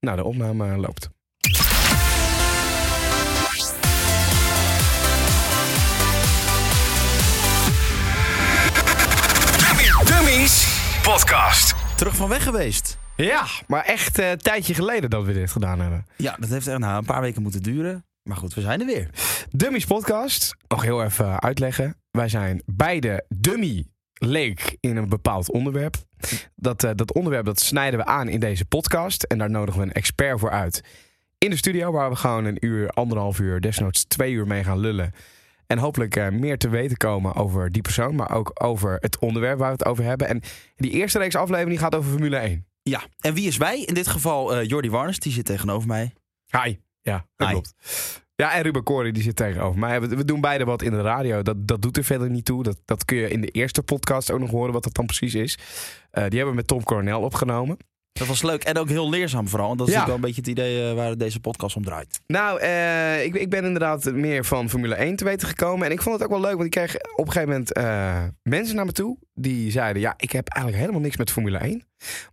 Nou, de opname loopt. Dummies Podcast. Terug van weg geweest. Ja, maar echt eh, een tijdje geleden dat we dit gedaan hebben. Ja, dat heeft echt nou, een paar weken moeten duren. Maar goed, we zijn er weer. Dummies podcast. Nog heel even uitleggen. Wij zijn beide dummy leek in een bepaald onderwerp. Dat, eh, dat onderwerp dat snijden we aan in deze podcast. En daar nodigen we een expert voor uit. In de studio waar we gewoon een uur, anderhalf uur, desnoods twee uur mee gaan lullen. En hopelijk eh, meer te weten komen over die persoon. Maar ook over het onderwerp waar we het over hebben. En die eerste reeks aflevering die gaat over Formule 1. Ja, en wie is wij? In dit geval eh Jordi Warnes, die zit tegenover mij. Hi. Ja, dat Hi. klopt. Ja, en Ruben Corey die zit tegenover mij. We, doen beide wat in de radio. Dat, dat doet er verder niet toe. Dat, dat kun je in de eerste podcast ook nog horen wat dat dan precies is. Eh, die hebben we met Tom Coronel opgenomen. Dat was leuk en ook heel leerzaam vooral. Want dat is Ja. natuurlijk wel een beetje het idee eh, waar deze podcast om draait. Nou, eh, ik, ik ben inderdaad meer van Formule 1 te weten gekomen. En ik vond het ook wel leuk, want ik kreeg op een gegeven moment eh, mensen naar me toe. Die zeiden, ja, ik heb eigenlijk helemaal niks met Formule 1.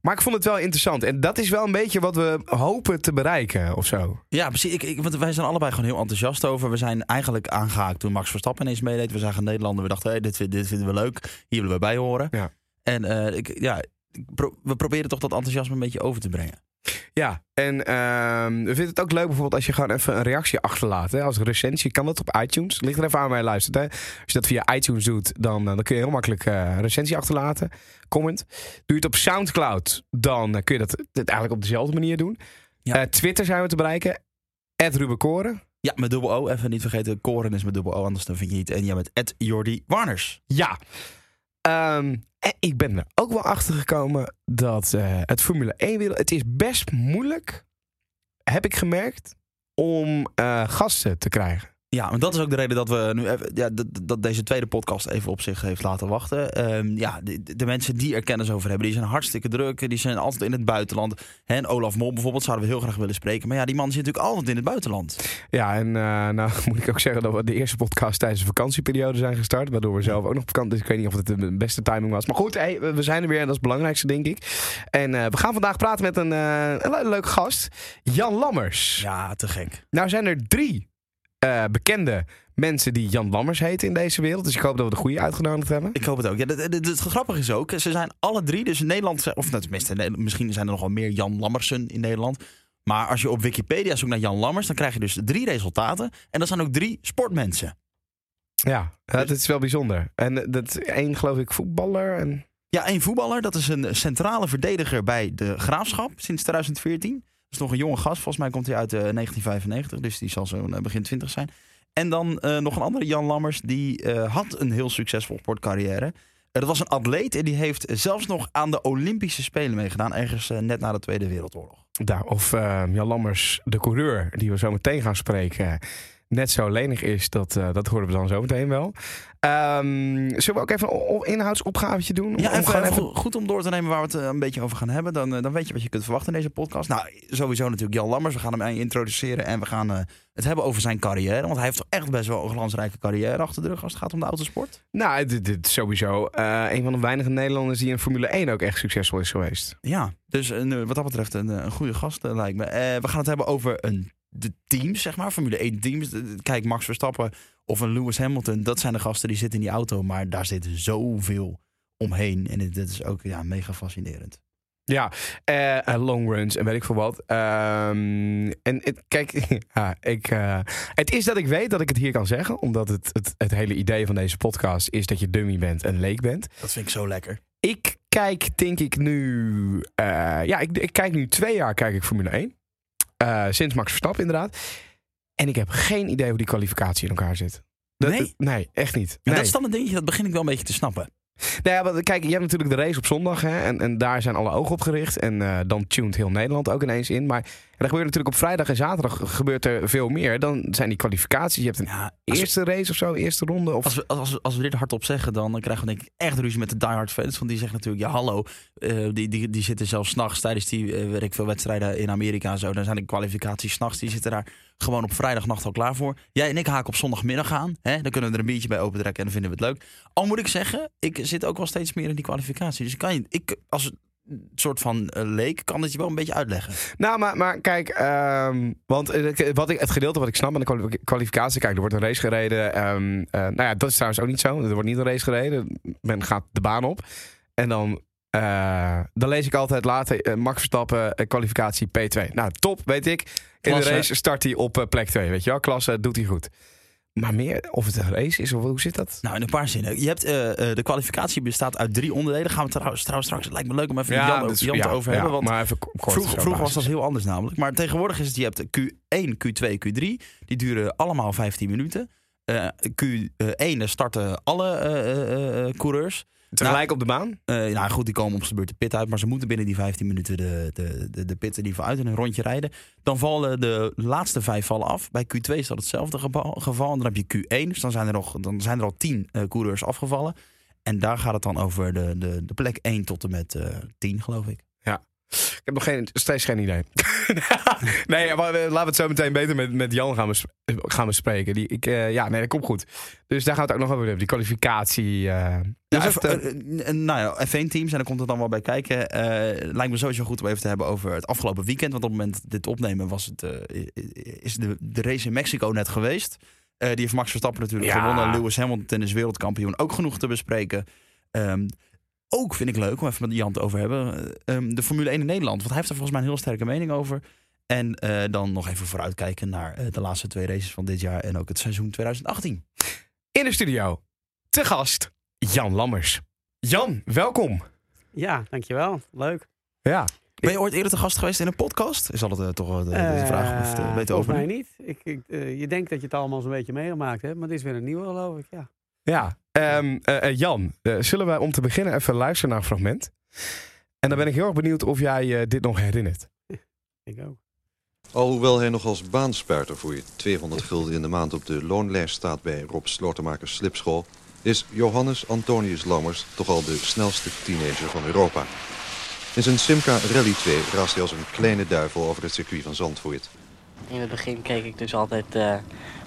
Maar ik vond het wel interessant. En dat is wel een beetje wat we hopen te bereiken of zo. Ja, precies. Ik, ik, want wij zijn allebei gewoon heel enthousiast over. We zijn eigenlijk aangehaakt toen Max Verstappen ineens meedeed. We zagen Nederlander. We dachten, hey, dit, dit vinden we leuk. Hier willen we bij horen. Ja. En ik, ja, ik pro- we proberen toch dat enthousiasme een beetje over te brengen. Ja, en ehm, we vinden het ook leuk bijvoorbeeld als je gewoon even een reactie achterlaat. Hè? Als recensie kan dat op iTunes. Ligt er even aan waar je luistert. Hè? Als je dat via iTunes doet, dan, eh, dan kun je heel makkelijk een recensie achterlaten. Comment. Doe je het op Soundcloud, dan eh, kun je dat, dat eigenlijk op dezelfde manier doen. Ja. Twitter zijn we te bereiken. Ruben Koren. Ja, met dubbel O. Even niet vergeten, Koren is met dubbel O, anders dan vind je het. En ja, met Ed Jordi Warners. Ja. En ik ben er ook wel achter gekomen dat eh, het Formule 1 wereld... Het is best moeilijk, heb ik gemerkt, om eh, gasten te krijgen. Ja, maar dat is ook de reden dat we nu even, ja, dat, dat deze tweede podcast even op zich heeft laten wachten. Ehm, ja, de, de mensen die er kennis over hebben, die zijn hartstikke druk. Die zijn altijd in het buitenland. En Olaf Mol bijvoorbeeld zouden we heel graag willen spreken. Maar ja, die man zit natuurlijk altijd in het buitenland. Ja, en eh, nou moet ik ook zeggen dat we de eerste podcast tijdens de vakantieperiode zijn gestart. Waardoor we zelf ook nog op vakantie. Dus ik weet niet of het de beste timing was. Maar goed, hey, we zijn er weer en dat is het belangrijkste, denk ik. En eh, we gaan vandaag praten met een, eh, een le- leuke gast, Jan Lammers. Ja, te gek. Nou zijn er drie eh, bekende mensen die Jan Lammers heten in deze wereld. Dus ik hoop dat we de goede uitgenodigd hebben. Ik hoop het ook. Ja, het, het, het grappige is ook, ze zijn alle drie, dus in Nederland, of nou, tenminste, misschien zijn er nog wel meer Jan Lammersen in Nederland. Maar als je op Wikipedia zoekt naar Jan Lammers, dan krijg je dus drie resultaten. En dat zijn ook drie sportmensen. Ja, dat is wel bijzonder. En eh, dat is één, geloof ik, voetballer. En... Ja, één voetballer. Dat is een centrale verdediger bij de Graafschap sinds 2014. Is nog een jonge gast. Volgens mij komt hij uit eh, 1995. Dus die zal zo begin 20 zijn. En dan eh, nog een andere, Jan Lammers. Die eh, had een heel succesvol sportcarrière. Eh, dat was een atleet en die heeft zelfs nog aan de Olympische Spelen meegedaan. Ergens eh, net na de Tweede Wereldoorlog. Nou, of eh, Jan Lammers, de coureur, die we zo meteen gaan spreken, net zo lenig is, dat, eh, dat horen we dan zo meteen wel. Ehm, zullen we ook even een inhoudsopgavetje doen? Ja, Om even, even goed om door te nemen waar we het eh, een beetje over gaan hebben. Dan, eh, dan weet je wat je kunt verwachten in deze podcast. Nou, sowieso natuurlijk Jan Lammers. We gaan hem eh, introduceren en we gaan het hebben over zijn carrière. Want hij heeft toch echt best wel een glansrijke carrière achter de rug als het gaat om de autosport. Nou, dit, sowieso een van de weinige Nederlanders die in Formule 1 ook echt succesvol is geweest. Ja, dus wat dat betreft een, een goede gast lijkt me. We gaan het hebben over een, de teams, zeg maar, Formule 1 teams. Kijk, Max Verstappen of een Lewis Hamilton, dat zijn de gasten die zitten in die auto. Maar daar zit zoveel omheen en dit, dit is ook ja, mega fascinerend. Ja, eh, long runs en weet ik veel wat. Ehm, en het, kijk, ja, ik, eh, het is dat ik weet dat ik het hier kan zeggen. Omdat het, het, het hele idee van deze podcast is dat je dummy bent en leek bent. Dat vind ik zo lekker. Ik kijk, denk ik nu. ja, ik, ik kijk nu twee jaar kijk ik Formule 1. Eh, sinds Max Verstappen, inderdaad. En ik heb geen idee hoe die kwalificatie in elkaar zit. Dat- Nee? nee, echt niet. Maar Nee. dat is dan een dingetje, dat begin ik wel een beetje te snappen. Nou ja, want kijk, je hebt natuurlijk de race op zondag. Hè, en, en daar zijn alle ogen op gericht. En eh, dan tuned heel Nederland ook ineens in. Maar er gebeurt natuurlijk op vrijdag en zaterdag gebeurt er veel meer. Dan zijn die kwalificaties. Je hebt een Ja, eerste race of zo, eerste ronde. Of... als, we, als, als we dit hardop zeggen, dan krijgen we denk ik echt ruzie met de diehard fans. Want die zeggen natuurlijk, ja hallo, eh, die, die, die zitten zelfs s'nachts tijdens die, eh, weet ik veel, wedstrijden in Amerika en zo. Dan zijn de kwalificaties s'nachts, die zitten daar gewoon op vrijdagnacht al klaar voor. Jij en ik haken op zondagmiddag aan. Hè? Dan kunnen we er een biertje bij opentrekken en dan vinden we het leuk. Al moet ik zeggen, ik zit ook wel steeds meer in die kwalificatie. Dus ik kan je, ik, als, soort van eh, leek, kan het je wel een beetje uitleggen. Nou, maar, maar kijk, ehm, want eh, wat ik, het gedeelte wat ik snap aan de kwali- kwalificatie, kijk, er wordt een race gereden. ehm, eh, nou ja, dat is trouwens ook niet zo. Er wordt niet een race gereden. Men gaat de baan op. En dan, dan lees ik altijd later Max Verstappen, kwalificatie P2. Nou, top, weet ik. In Klasse. de race start hij op plek 2, weet je wel. Klasse, doet hij goed. Maar meer, of het een race is, of hoe zit dat? Nou, in een paar zinnen. Je hebt, eh, eh, de kwalificatie bestaat uit drie onderdelen. Gaan we trouwens, trouwens straks, het lijkt me leuk om even met Jan, ja, te over ja, hebben. Want maar even ko- kort. Vroeger, zo vroeger was dat heel anders namelijk. Maar tegenwoordig is het, je hebt Q1, Q2, Q3. Die duren allemaal 15 minuten. Eh, Q1 starten alle coureurs. Tegelijk op de baan? Eh, nou goed, die komen op zijn beurt de pit uit. Maar ze moeten binnen die 15 minuten de, de, de, de pitten die uit en een rondje rijden. Dan vallen de laatste vijf vallen af. Bij Q2 is dat hetzelfde geval. En dan heb je Q1. Dus dan zijn er, nog, dan zijn er al 10 eh, coureurs afgevallen. En daar gaat het dan over de, de, de plek 1 tot en met eh 10, geloof ik. Ik heb nog geen, steeds geen idee. nee, maar we- laten we het zo meteen beter met, met Jan gaan, gaan bespreken. Die, ik, eh, ja, nee, dat komt goed. Dus daar gaan we het ook nog over hebben. Die kwalificatie. eh Ja, dus het, even, eh, eh, eh, nou ja, F1-teams, en daar komt het dan wel bij kijken. Eh, lijkt me sowieso goed om even te hebben over het afgelopen weekend. Want op het moment dit opnemen was het, eh, is de, de race in Mexico net geweest. Eh, die heeft Max Verstappen natuurlijk Ja. gewonnen. Lewis Hamilton is wereldkampioen. Ook genoeg te bespreken. Ehm, ook vind ik leuk om even met Jan te over hebben. eh, ehm, de Formule 1 in Nederland. Want hij heeft er volgens mij een heel sterke mening over. En eh, dan nog even vooruitkijken naar eh, de laatste twee races van dit jaar. En ook het seizoen 2018. in de studio. Te gast. Jan Lammers. Jan, welkom. Ja, dankjewel. Leuk. Ja. Ben je ooit eerder te gast geweest in een podcast? Is altijd toch de, de vraag of weten volgens over. mij niet. Ik, ik, je denkt dat je het allemaal zo'n beetje meegemaakt hebt, maar dit is weer een nieuwe, geloof ik. Ja. Ja. Ehm, eh, eh, Jan, eh, zullen wij om te beginnen even luisteren naar een fragment? En dan ben ik heel erg benieuwd of jij dit nog herinnert. Ik ook. Alhoewel hij nog als baanspuiter voor je 200 gulden in de maand op de loonlijst staat bij Rob Slotermakers slipschool, is Johannes Antonius Lammers toch al de snelste teenager van Europa. In zijn Simca Rally 2 raast hij als een kleine duivel over het circuit van Zandvoort. In het begin keek ik dus altijd eh,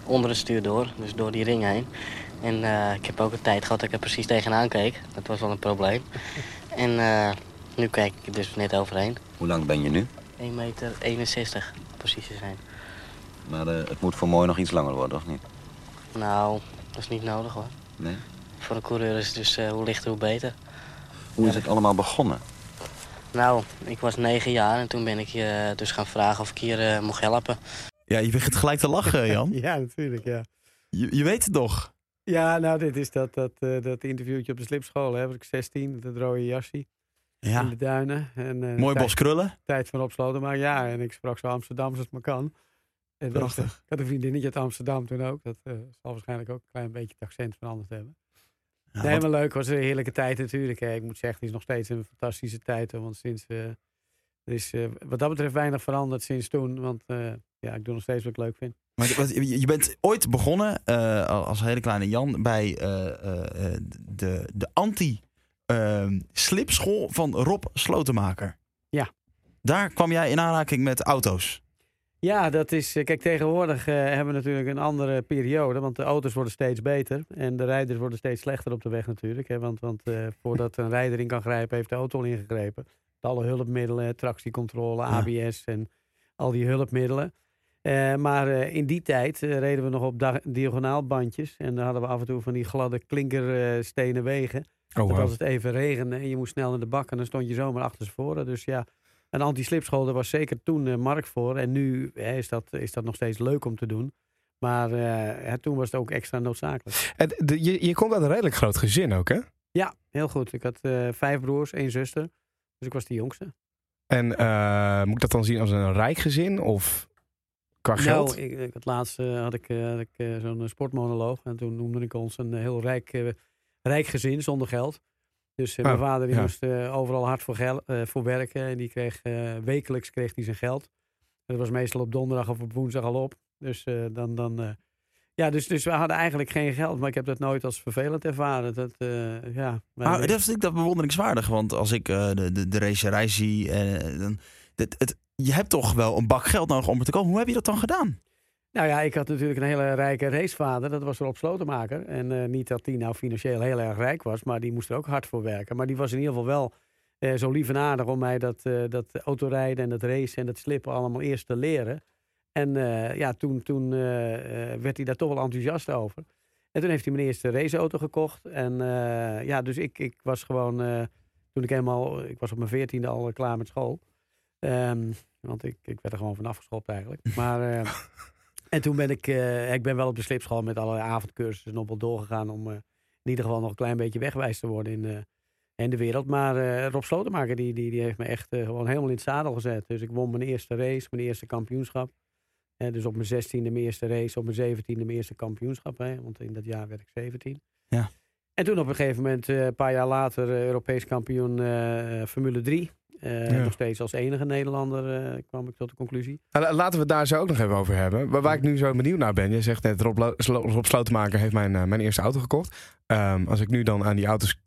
onder het stuur door, dus door die ring heen. En eh, ik heb ook een tijd gehad dat ik er precies tegenaan keek. Dat was wel een probleem. En eh, nu kijk ik er dus net overheen. Hoe lang ben je nu? 1 meter 61 precies te zijn. Maar eh, het moet voor mooi nog iets langer worden, of niet? Nou, dat is niet nodig hoor. Nee? Voor een coureur is het dus eh, hoe lichter hoe beter. Hoe is het allemaal begonnen? Nou, ik was 9 jaar en toen ben ik je dus gaan vragen of ik hier mocht helpen. Ja, je begint gelijk te lachen, Jan. Ja, natuurlijk, ja. Je, je weet het toch? Ja, nou, dit is dat, dat, eh, dat interviewtje op de slipschool, hè. Was ik 16, dat rode jasje in Ja. de duinen. En, eh, Mooi bos krullen. Tijd van opsloten, maar ja, en ik sprak zo Amsterdams als het maar kan. En Prachtig. ik had een vriendinnetje uit Amsterdam toen ook. Dat eh, zal waarschijnlijk ook een klein beetje het accent veranderd hebben. Ja, nee, maar leuk. Het was een heerlijke tijd natuurlijk. Hè. Ik moet zeggen, het is nog steeds een fantastische tijd. Hoor, want sinds, er is eh, wat dat betreft weinig veranderd sinds toen. Want eh, ja, ik doe nog steeds wat ik leuk vind. Maar je bent ooit begonnen eh, als hele kleine Jan bij de, de anti-slipschool van Rob Slotenmaker. Ja. Daar kwam jij in aanraking met auto's. Ja, dat is. Kijk, tegenwoordig hebben we natuurlijk een andere periode. Want de auto's worden steeds beter. En de rijders worden steeds slechter op de weg natuurlijk. Hè, want want voordat een rijder in kan grijpen, heeft de auto al ingegrepen. Alle hulpmiddelen, tractiecontrole, Ja. ABS en al die hulpmiddelen. Eh, maar eh, in die tijd eh, reden we nog op diagonaalbandjes. En dan hadden we af en toe van die gladde klinkerstenen wegen. Oh, wow. als het even regende en je moest snel naar de bak en dan stond je zomaar achter ze voren. Dus ja, een anti-slipschool, daar was zeker toen markt voor. En nu is, dat, is dat nog steeds leuk om te doen. Maar hè, toen was het ook extra noodzakelijk. En de- je, je komt uit een redelijk groot gezin ook, hè? Ja, heel goed. Ik had vijf broers, één zuster. Dus ik was de jongste. En eh, moet ik dat dan zien als een rijk gezin of qua geld? Nou, ik, het laatste had ik, eh, had ik eh, zo'n sportmonoloog. En toen noemde ik ons een heel rijk, rijk gezin zonder geld. Dus eh, Oh, mijn vader die ja. moest overal hard voor, gel- voor werken. En die kreeg wekelijks kreeg hij zijn geld. Dat was meestal op donderdag of op woensdag al op. Dus dan. dan ja, dus, dus we hadden eigenlijk geen geld. Maar ik heb dat nooit als vervelend ervaren. Dat, eh, ja, Maar dat vind ik dat bewonderingswaardig. Want als ik eh, de, de, de racerij zie, eh, dan, het, het, je hebt toch wel een bak geld nodig om er te komen. Hoe heb je dat dan gedaan? Nou ja, ik had natuurlijk een hele rijke racevader. Dat was Rob Slotenmaker. En niet dat die nou financieel heel erg rijk was, maar die moest er ook hard voor werken. Maar die was in ieder geval wel zo lief en aardig om mij dat, dat autorijden en dat racen en dat slippen allemaal eerst te leren. En eh, ja, toen, toen eh, eh, werd hij daar toch wel enthousiast over. En toen heeft hij mijn eerste raceauto gekocht. En ja, dus ik, ik was gewoon, toen ik helemaal, ik was op mijn veertiende al klaar met school. Ehm, want ik, ik werd er gewoon van afgeschopt eigenlijk. Maar, en toen ben ik, ik ben wel op de slipschool met allerlei avondcursussen nog wel doorgegaan om in ieder geval nog een klein beetje wegwijs te worden in, in de wereld. Maar Rob Slotenmaker die, die, die heeft me echt gewoon helemaal in het zadel gezet. Dus ik won mijn eerste race, mijn eerste kampioenschap. Dus op mijn zestiende mijn eerste race, op mijn zeventiende mijn eerste kampioenschap. Hè, want in dat jaar werd ik 17. Ja. En toen op een gegeven moment, eh, een paar jaar later, eh, Europees kampioen eh, Formule 3. Eh, Ja. Nog steeds als enige Nederlander kwam ik tot de conclusie. Nou, la- Laten we het daar zo ook nog even over hebben. Waar, waar ik nu zo benieuwd naar ben. Je zegt net, Rob, Rob Slotenmaker heeft mijn, mijn eerste auto gekocht. Ehm, als ik nu dan aan die auto's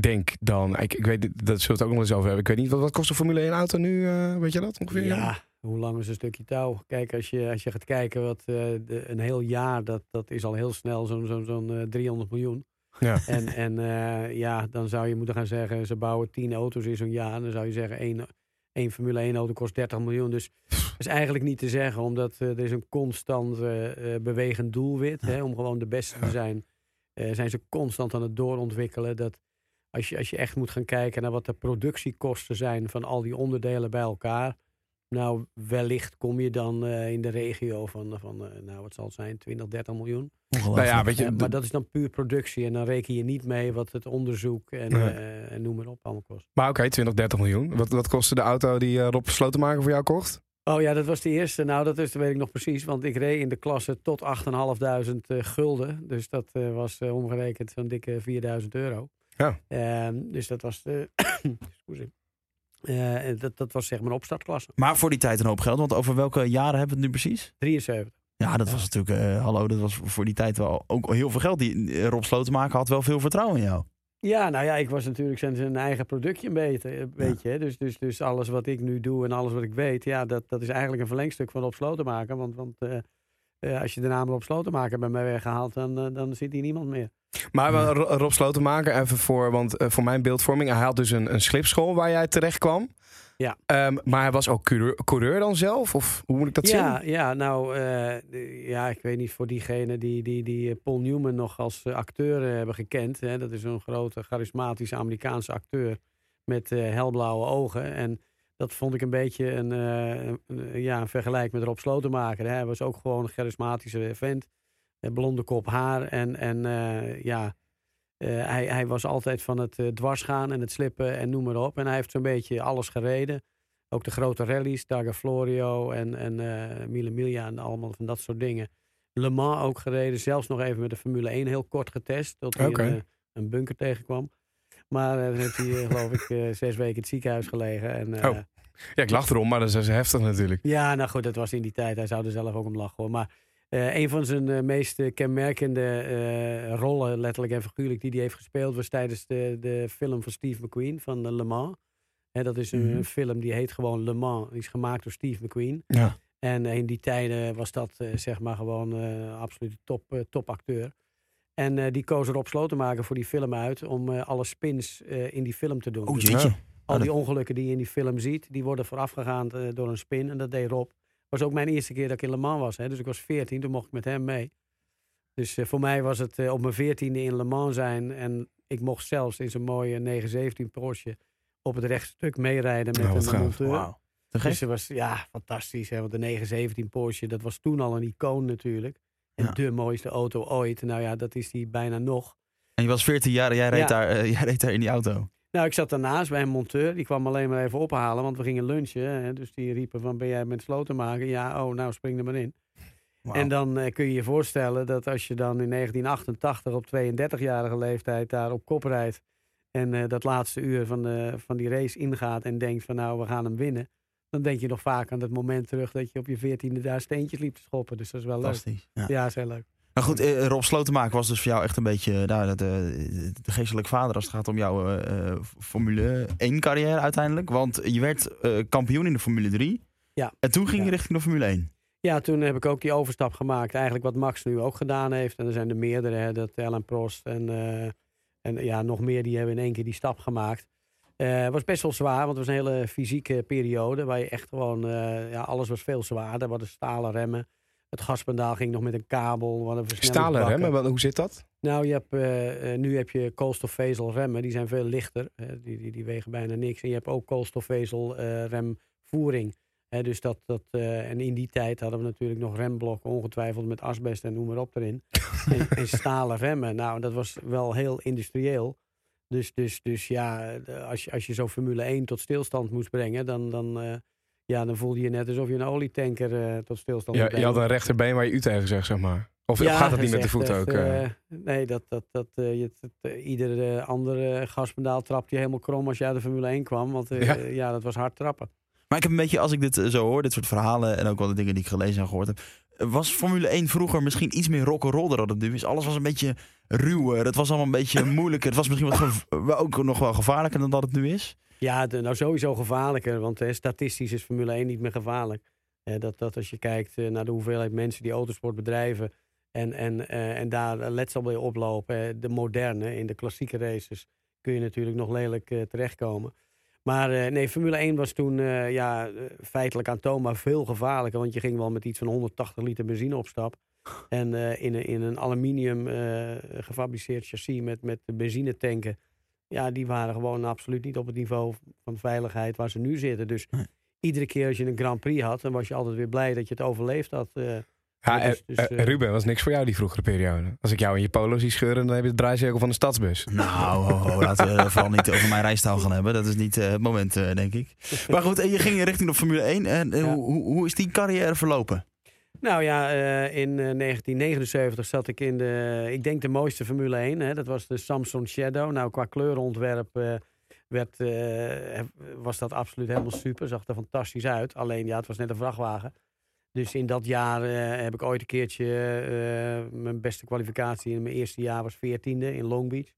denk, dan... Ik, ik weet, dat zullen we het ook nog eens over hebben. Ik weet niet, wat, wat kost een Formule 1 auto nu? weet je dat ongeveer? Ja, hoe lang is een stukje touw? Kijk, als je, als je gaat kijken, wat, eh, de, een heel jaar, dat, dat is al heel snel zo'n zo'n zo'n eh, 300 miljoen. Ja. En, en eh, ja, dan zou je moeten gaan zeggen, ze bouwen 10 auto's in zo'n jaar. Dan zou je zeggen, één, één Formule 1 auto kost 30 miljoen. Dus dat is eigenlijk niet te zeggen, omdat eh, er is een constant eh, eh, bewegend doelwit. Hè, om gewoon de beste te zijn, eh, zijn ze constant aan het doorontwikkelen. Dat als je, als je echt moet gaan kijken naar wat de productiekosten zijn van al die onderdelen bij elkaar. Nou, wellicht kom je dan eh, in de regio van, van eh, nou, wat zal het zijn, 20, 30 miljoen. Nou ja, weet je, maar dat is dan puur productie. En dan reken je niet mee wat het onderzoek en, Nee. eh, en noem maar op allemaal kost. maar oké, 20, 30 miljoen. Wat, wat kostte de auto die Rob Slotenmaker voor jou kocht? Oh ja, dat was de eerste. Nou, dat, is, dat weet ik nog precies. Want ik reed in de klasse tot 8.500 eh, gulden. Dus dat eh, was omgerekend zo'n dikke 4000 euro. Ja. Ehm, dus dat was de... Eh, dat, dat was zeg maar een opstartklasse. Maar voor die tijd een hoop geld. Want over welke jaren hebben we het nu precies? 73. Ja, dat was natuurlijk, eh, hallo, dat was voor die tijd wel ook heel veel geld. Die, eh, Rob Slotenmaker had wel veel vertrouwen in jou. Ja, nou ja, ik was natuurlijk zijn, eigen productje een beetje. Een beetje. Dus, dus, dus alles wat ik nu doe en alles wat ik weet, ja, dat, dat is eigenlijk een verlengstuk van op sloten maken. Want, want eh, als je de naam op sloten maken bij mij weggehaald, dan, eh, dan zit hier niemand meer. Maar wel, Ro- Rob Slotenmaker, even voor, want, eh, voor mijn beeldvorming. Hij had dus een, een slipschool waar jij terecht kwam. Ja. Ehm, maar hij was ook coureur, coureur dan zelf? Of hoe moet ik dat ja, zien? ja, nou, ja, ik weet niet voor diegenen die, die, die Paul Newman nog als acteur hebben gekend. Hè, dat is een grote, charismatische Amerikaanse acteur met helblauwe ogen. En dat vond ik een beetje een, eh, een- een- ja, een vergelijk met Rob Slotenmaker. Hè. Hij was ook gewoon een charismatische vent. eh, blonde kop haar. En, en eh, ja, eh, hij, hij was altijd van het eh, dwarsgaan en het slippen en noem maar op. En hij heeft zo'n beetje alles gereden. Ook de grote rallies, Targa Florio en, en eh Mille Miglia en allemaal van dat soort dingen. Le Mans ook gereden, zelfs nog even met de Formule 1 heel kort getest. Tot hij eh, een bunker tegenkwam. Maar dan heeft hij, eh, geloof ik, eh, zes weken in het ziekenhuis gelegen. En, Oh. Ja, ik lach erom, maar dat is heftig natuurlijk. ja, nou goed, dat was in die tijd. Hij zou er zelf ook om lachen hoor. Maar een van zijn meest kenmerkende rollen, letterlijk en figuurlijk, die hij heeft gespeeld, was tijdens de, de film van Steve McQueen van Le Mans. Hè, dat is een, Mhm. een film die heet gewoon Le Mans. Die is gemaakt door Steve McQueen. Ja. En in die tijden was dat zeg maar gewoon eh absoluut top, eh, topacteur. En eh, die koos Rob Slotenmaker voor die film uit om eh, alle spins eh, in die film te doen. Oh Dus al die ongelukken die je in die film ziet, die worden voorafgegaan door een spin. En dat deed Rob. was ook mijn eerste keer dat ik in Le Mans was. Hè. Dus ik was 14, toen mocht ik met hem mee. Dus voor mij was het op mijn 14e in Le Mans zijn. En ik mocht zelfs in zo'n mooie 917 Porsche op het rechtstuk meerijden met Oh, een gaaf. monteur. Gek. Dus was ja, fantastisch. Hè? Want de 917 Porsche, dat was toen al een icoon natuurlijk. En Ja. de mooiste auto ooit. Nou ja, dat is die bijna nog. En je was 14 jaar en jij reed, Ja. daar, eh, jij reed daar in die auto. Nou, ik zat daarnaast bij een monteur. Die kwam alleen maar even ophalen, want we gingen lunchen. Hè? Dus die riepen van, ben jij met sloten maken? Ja, oh, nou spring er maar in. En dan eh, kun je je voorstellen dat als je dan in 1988 op 32-jarige leeftijd daar op kop rijdt. En eh, dat laatste uur van, de, van die race ingaat en denkt van nou, we gaan hem winnen. Dan denk je nog vaak aan dat moment terug dat je op je veertiende daar steentjes liep te schoppen. Dus dat is wel leuk. Ja. Ja, is heel leuk. Nou goed, eh, Rob Slotenmaker was dus voor jou echt een beetje nou, de, de geestelijk vader als het gaat om jouw eh, eh, Formule 1 carrière uiteindelijk. Want je werd eh, kampioen in de Formule 3. Ja. En toen ging je richting de Formule 1. Ja, toen heb ik ook die overstap gemaakt. Eigenlijk wat Max nu ook gedaan heeft. En er zijn er meerdere, hè, dat Alan Prost en, eh, en ja, nog meer die hebben in één keer die stap gemaakt. Het was best wel zwaar, want het was een hele fysieke periode. Waar je echt gewoon, eh, ja, alles was veel zwaarder. We hadden stalen remmen. Het gaspedaal ging nog met een kabel. we Stalen remmen, hoe zit dat? Nou, je hebt, eh, eh, nu heb je koolstofvezel remmen. Die zijn veel lichter. die, die, die wegen bijna niks. En je hebt ook koolstofvezel eh, remvoering. Hè, dus dat, dat, eh, en in die tijd hadden we natuurlijk nog remblokken, ongetwijfeld met asbest en noem maar op erin. en, en stalen remmen. Nou, dat was wel heel industrieel. Dus, dus, dus ja, als je, als je zo Formule 1 tot stilstand moest brengen, dan, dan, eh, ja, dan voelde je net alsof je een olietanker eh, tot stilstand Ja, moest je had een rechterbeen waar je u tegen zegt, zeg maar. Of Ja, gaat dat niet met de voet ook? eh? nee, dat, dat, dat, eh, je, het- ieder andere gaspedaal trapte je helemaal krom als je uit de Formule 1 kwam. Want eh, Ja. ja. dat was hard trappen. Maar ik heb een beetje, als ik dit zo hoor, dit soort verhalen en ook wel de dingen die ik gelezen en gehoord heb. Eh, Was Formule 1 vroeger misschien iets meer rock'n'roll dan het nu is? Alles was een beetje ruwer. Het was allemaal een beetje moeilijker. Het was misschien wat ook nog wel gevaarlijker dan dat het nu is. Ja, de- nou sowieso gevaarlijker. Want eh, statistisch is Formule 1 niet meer gevaarlijk. Eh, dat, dat als je kijkt eh, naar de hoeveelheid mensen die autosport bedrijven. En, en, eh, en daar eh, letsel bij oplopen. eh, de moderne, in de klassieke races. Kun je natuurlijk nog lelijk eh, terechtkomen. Maar eh, nee, Formule 1 was toen eh, ja, eh, feitelijk aantoonbaar veel gevaarlijker. Want je ging wel met iets van 180 liter benzine op stap. En in, een, in een aluminium gefabriceerd chassis met, met benzinetanken. Ja, die waren gewoon absoluut niet op het niveau van veiligheid waar ze nu zitten. Dus iedere keer als je een Grand Prix had, dan was je altijd weer blij dat je het overleefd had. Eh. Ja, dus- eh, dus, eh, eh, Ruben, was niks voor jou die vroegere periode. Als ik jou in je polo zie scheuren, dan heb je de draaicirkel van de stadsbus. Nou, ho, ho, laten we vooral niet over mijn rijstijl gaan hebben. Dat is niet eh, het moment, eh, denk ik. Maar goed, en je ging richting de Formule 1. En eh, Ja. hoe, hoe, hoe is die carrière verlopen? Nou ja, eh, in eh, 1979 zat ik in de, ik denk de mooiste Formule 1. Hè. Dat was de Samsung Shadow. Nou, qua kleurenontwerp eh, werd, eh, was dat absoluut helemaal super. Zag er fantastisch uit. Alleen, ja, het was net een vrachtwagen. Dus in dat jaar eh, heb ik ooit een keertje eh, mijn beste kwalificatie in mijn eerste jaar was 14e in Long Beach.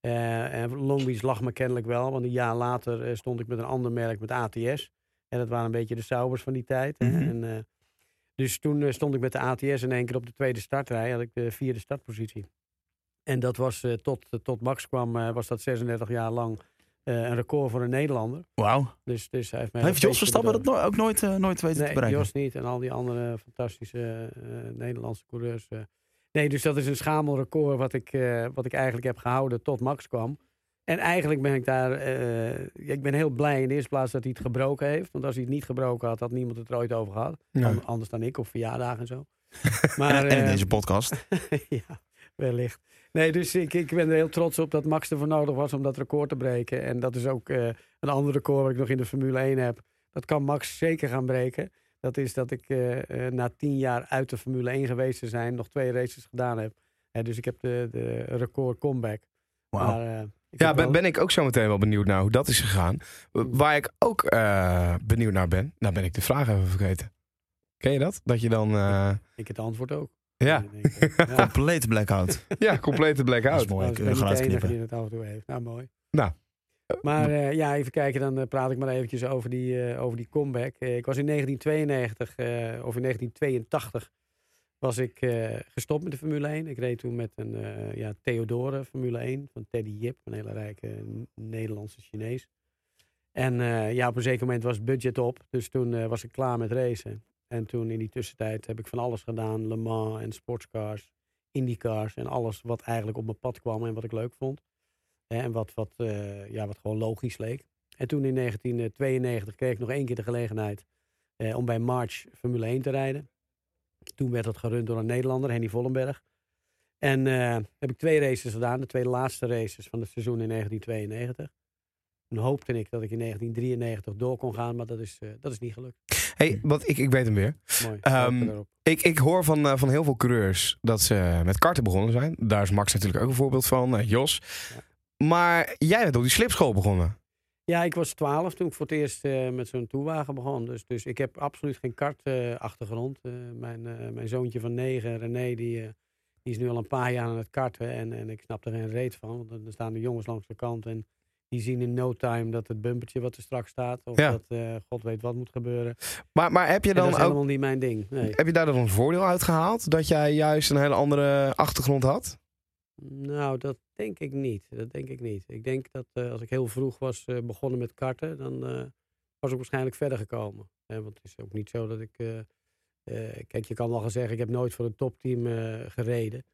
Eh, en Long Beach lag me kennelijk wel, want een jaar later stond ik met een ander merk, met ATS. En dat waren een beetje de saubers van die tijd. Mhm. En, dus toen stond ik met de ATS in één keer op de tweede startrij. Had ik de vierde startpositie. En dat was tot, tot Max kwam, was dat 36 jaar lang een record voor een Nederlander. Wauw. Dus, dus hij heeft, mij Heeft Jos Verstappen dat no- ook nooit, eh, nooit weten Nee, te bereiken? Jos niet en al die andere fantastische eh, Nederlandse coureurs. eh. Nee, dus dat is een schamel record wat ik, eh, wat ik eigenlijk heb gehouden tot Max kwam. En eigenlijk ben ik daar, eh, ja, ik ben heel blij in de eerste plaats dat hij het gebroken heeft. Want als hij het niet gebroken had, had niemand het er ooit over gehad. Anders dan ik op verjaardagen en zo. Maar, En, eh, deze podcast. ja, wellicht. Nee, dus ik, ik ben er heel trots op dat Max ervoor nodig was om dat record te breken. En dat is ook eh, een ander record wat ik nog in de Formule 1 heb. Dat kan Max zeker gaan breken. Dat is dat ik eh, eh, na tien jaar uit de Formule 1 geweest te zijn, nog twee races gedaan heb. Dus ik heb de, de record comeback. Ik Ja, ben, ben ik ook zo meteen wel benieuwd naar hoe dat is gegaan. Waar ik ook benieuwd naar ben, nou ben ik de vraag even vergeten. Ken je dat? Dat je dan, eh, ik het antwoord ook. Ja, eh, ja. Compleet blackout. ja, complete Dat is blackout. mooi. Kunnen we uitknippen. die het af en toe heeft. Nou, mooi. Nou. Maar eh, ja, even kijken, dan eh, praat ik maar eventjes over die, eh, over die comeback. Eh, ik was in 1992, eh, of in 1982, was ik eh, gestopt met de Formule 1. Ik reed toen met een eh, ja, Theodore Formule 1 van Teddy Yip, een hele rijke Nederlandse Chinees. En eh, ja, op een zeker moment was het budget op, dus toen eh, was ik klaar met racen. En toen in die tussentijd heb ik van alles gedaan, Le Mans en sportscars, IndyCars en alles wat eigenlijk op mijn pad kwam en wat ik leuk vond. En wat, wat, eh, ja, wat gewoon logisch leek. En toen in 1992 kreeg ik nog één keer de gelegenheid eh, om bij March Formule 1 te rijden. Toen werd dat gerund door een Nederlander, Henny Vollenberg. En eh, heb ik twee races gedaan, de twee laatste races van het seizoen in 1992. Toen hoopte ik dat ik in 1993 door kon gaan, maar dat is, dat is niet gelukt. Hey, wat, ik, ik weet hem weer. Mooi. Ehm. Ik, ik hoor van, eh, van heel veel coureurs dat ze met karten begonnen zijn. Daar is Max natuurlijk ook een voorbeeld van, eh, Jos. Maar jij bent op die slipschool begonnen. Ja, ik was 12 toen ik voor het eerst eh, met zo'n toewagen begon. Dus, dus ik heb absoluut geen kartachtergrond. Mijn, mijn zoontje van 9, René, die, die is nu al een paar jaar aan het karten. En, en ik snap er geen reet van. Want dan staan de jongens langs de kant. En die zien in no time dat het bumpertje wat er straks staat. Of Ja. dat eh, god weet wat moet gebeuren. Maar, maar heb je En dat dan is ook helemaal niet mijn ding. Nee. Heb je daar dan een voordeel uit gehaald? Dat jij juist een hele andere achtergrond had? Nou, dat denk ik niet. Dat denk ik niet. Ik denk dat eh, als ik heel vroeg was eh, begonnen met karten, dan was ik waarschijnlijk verder gekomen. Hè, want het is ook niet zo dat ik. kijk, je kan wel gaan zeggen, ik heb nooit voor een topteam gereden.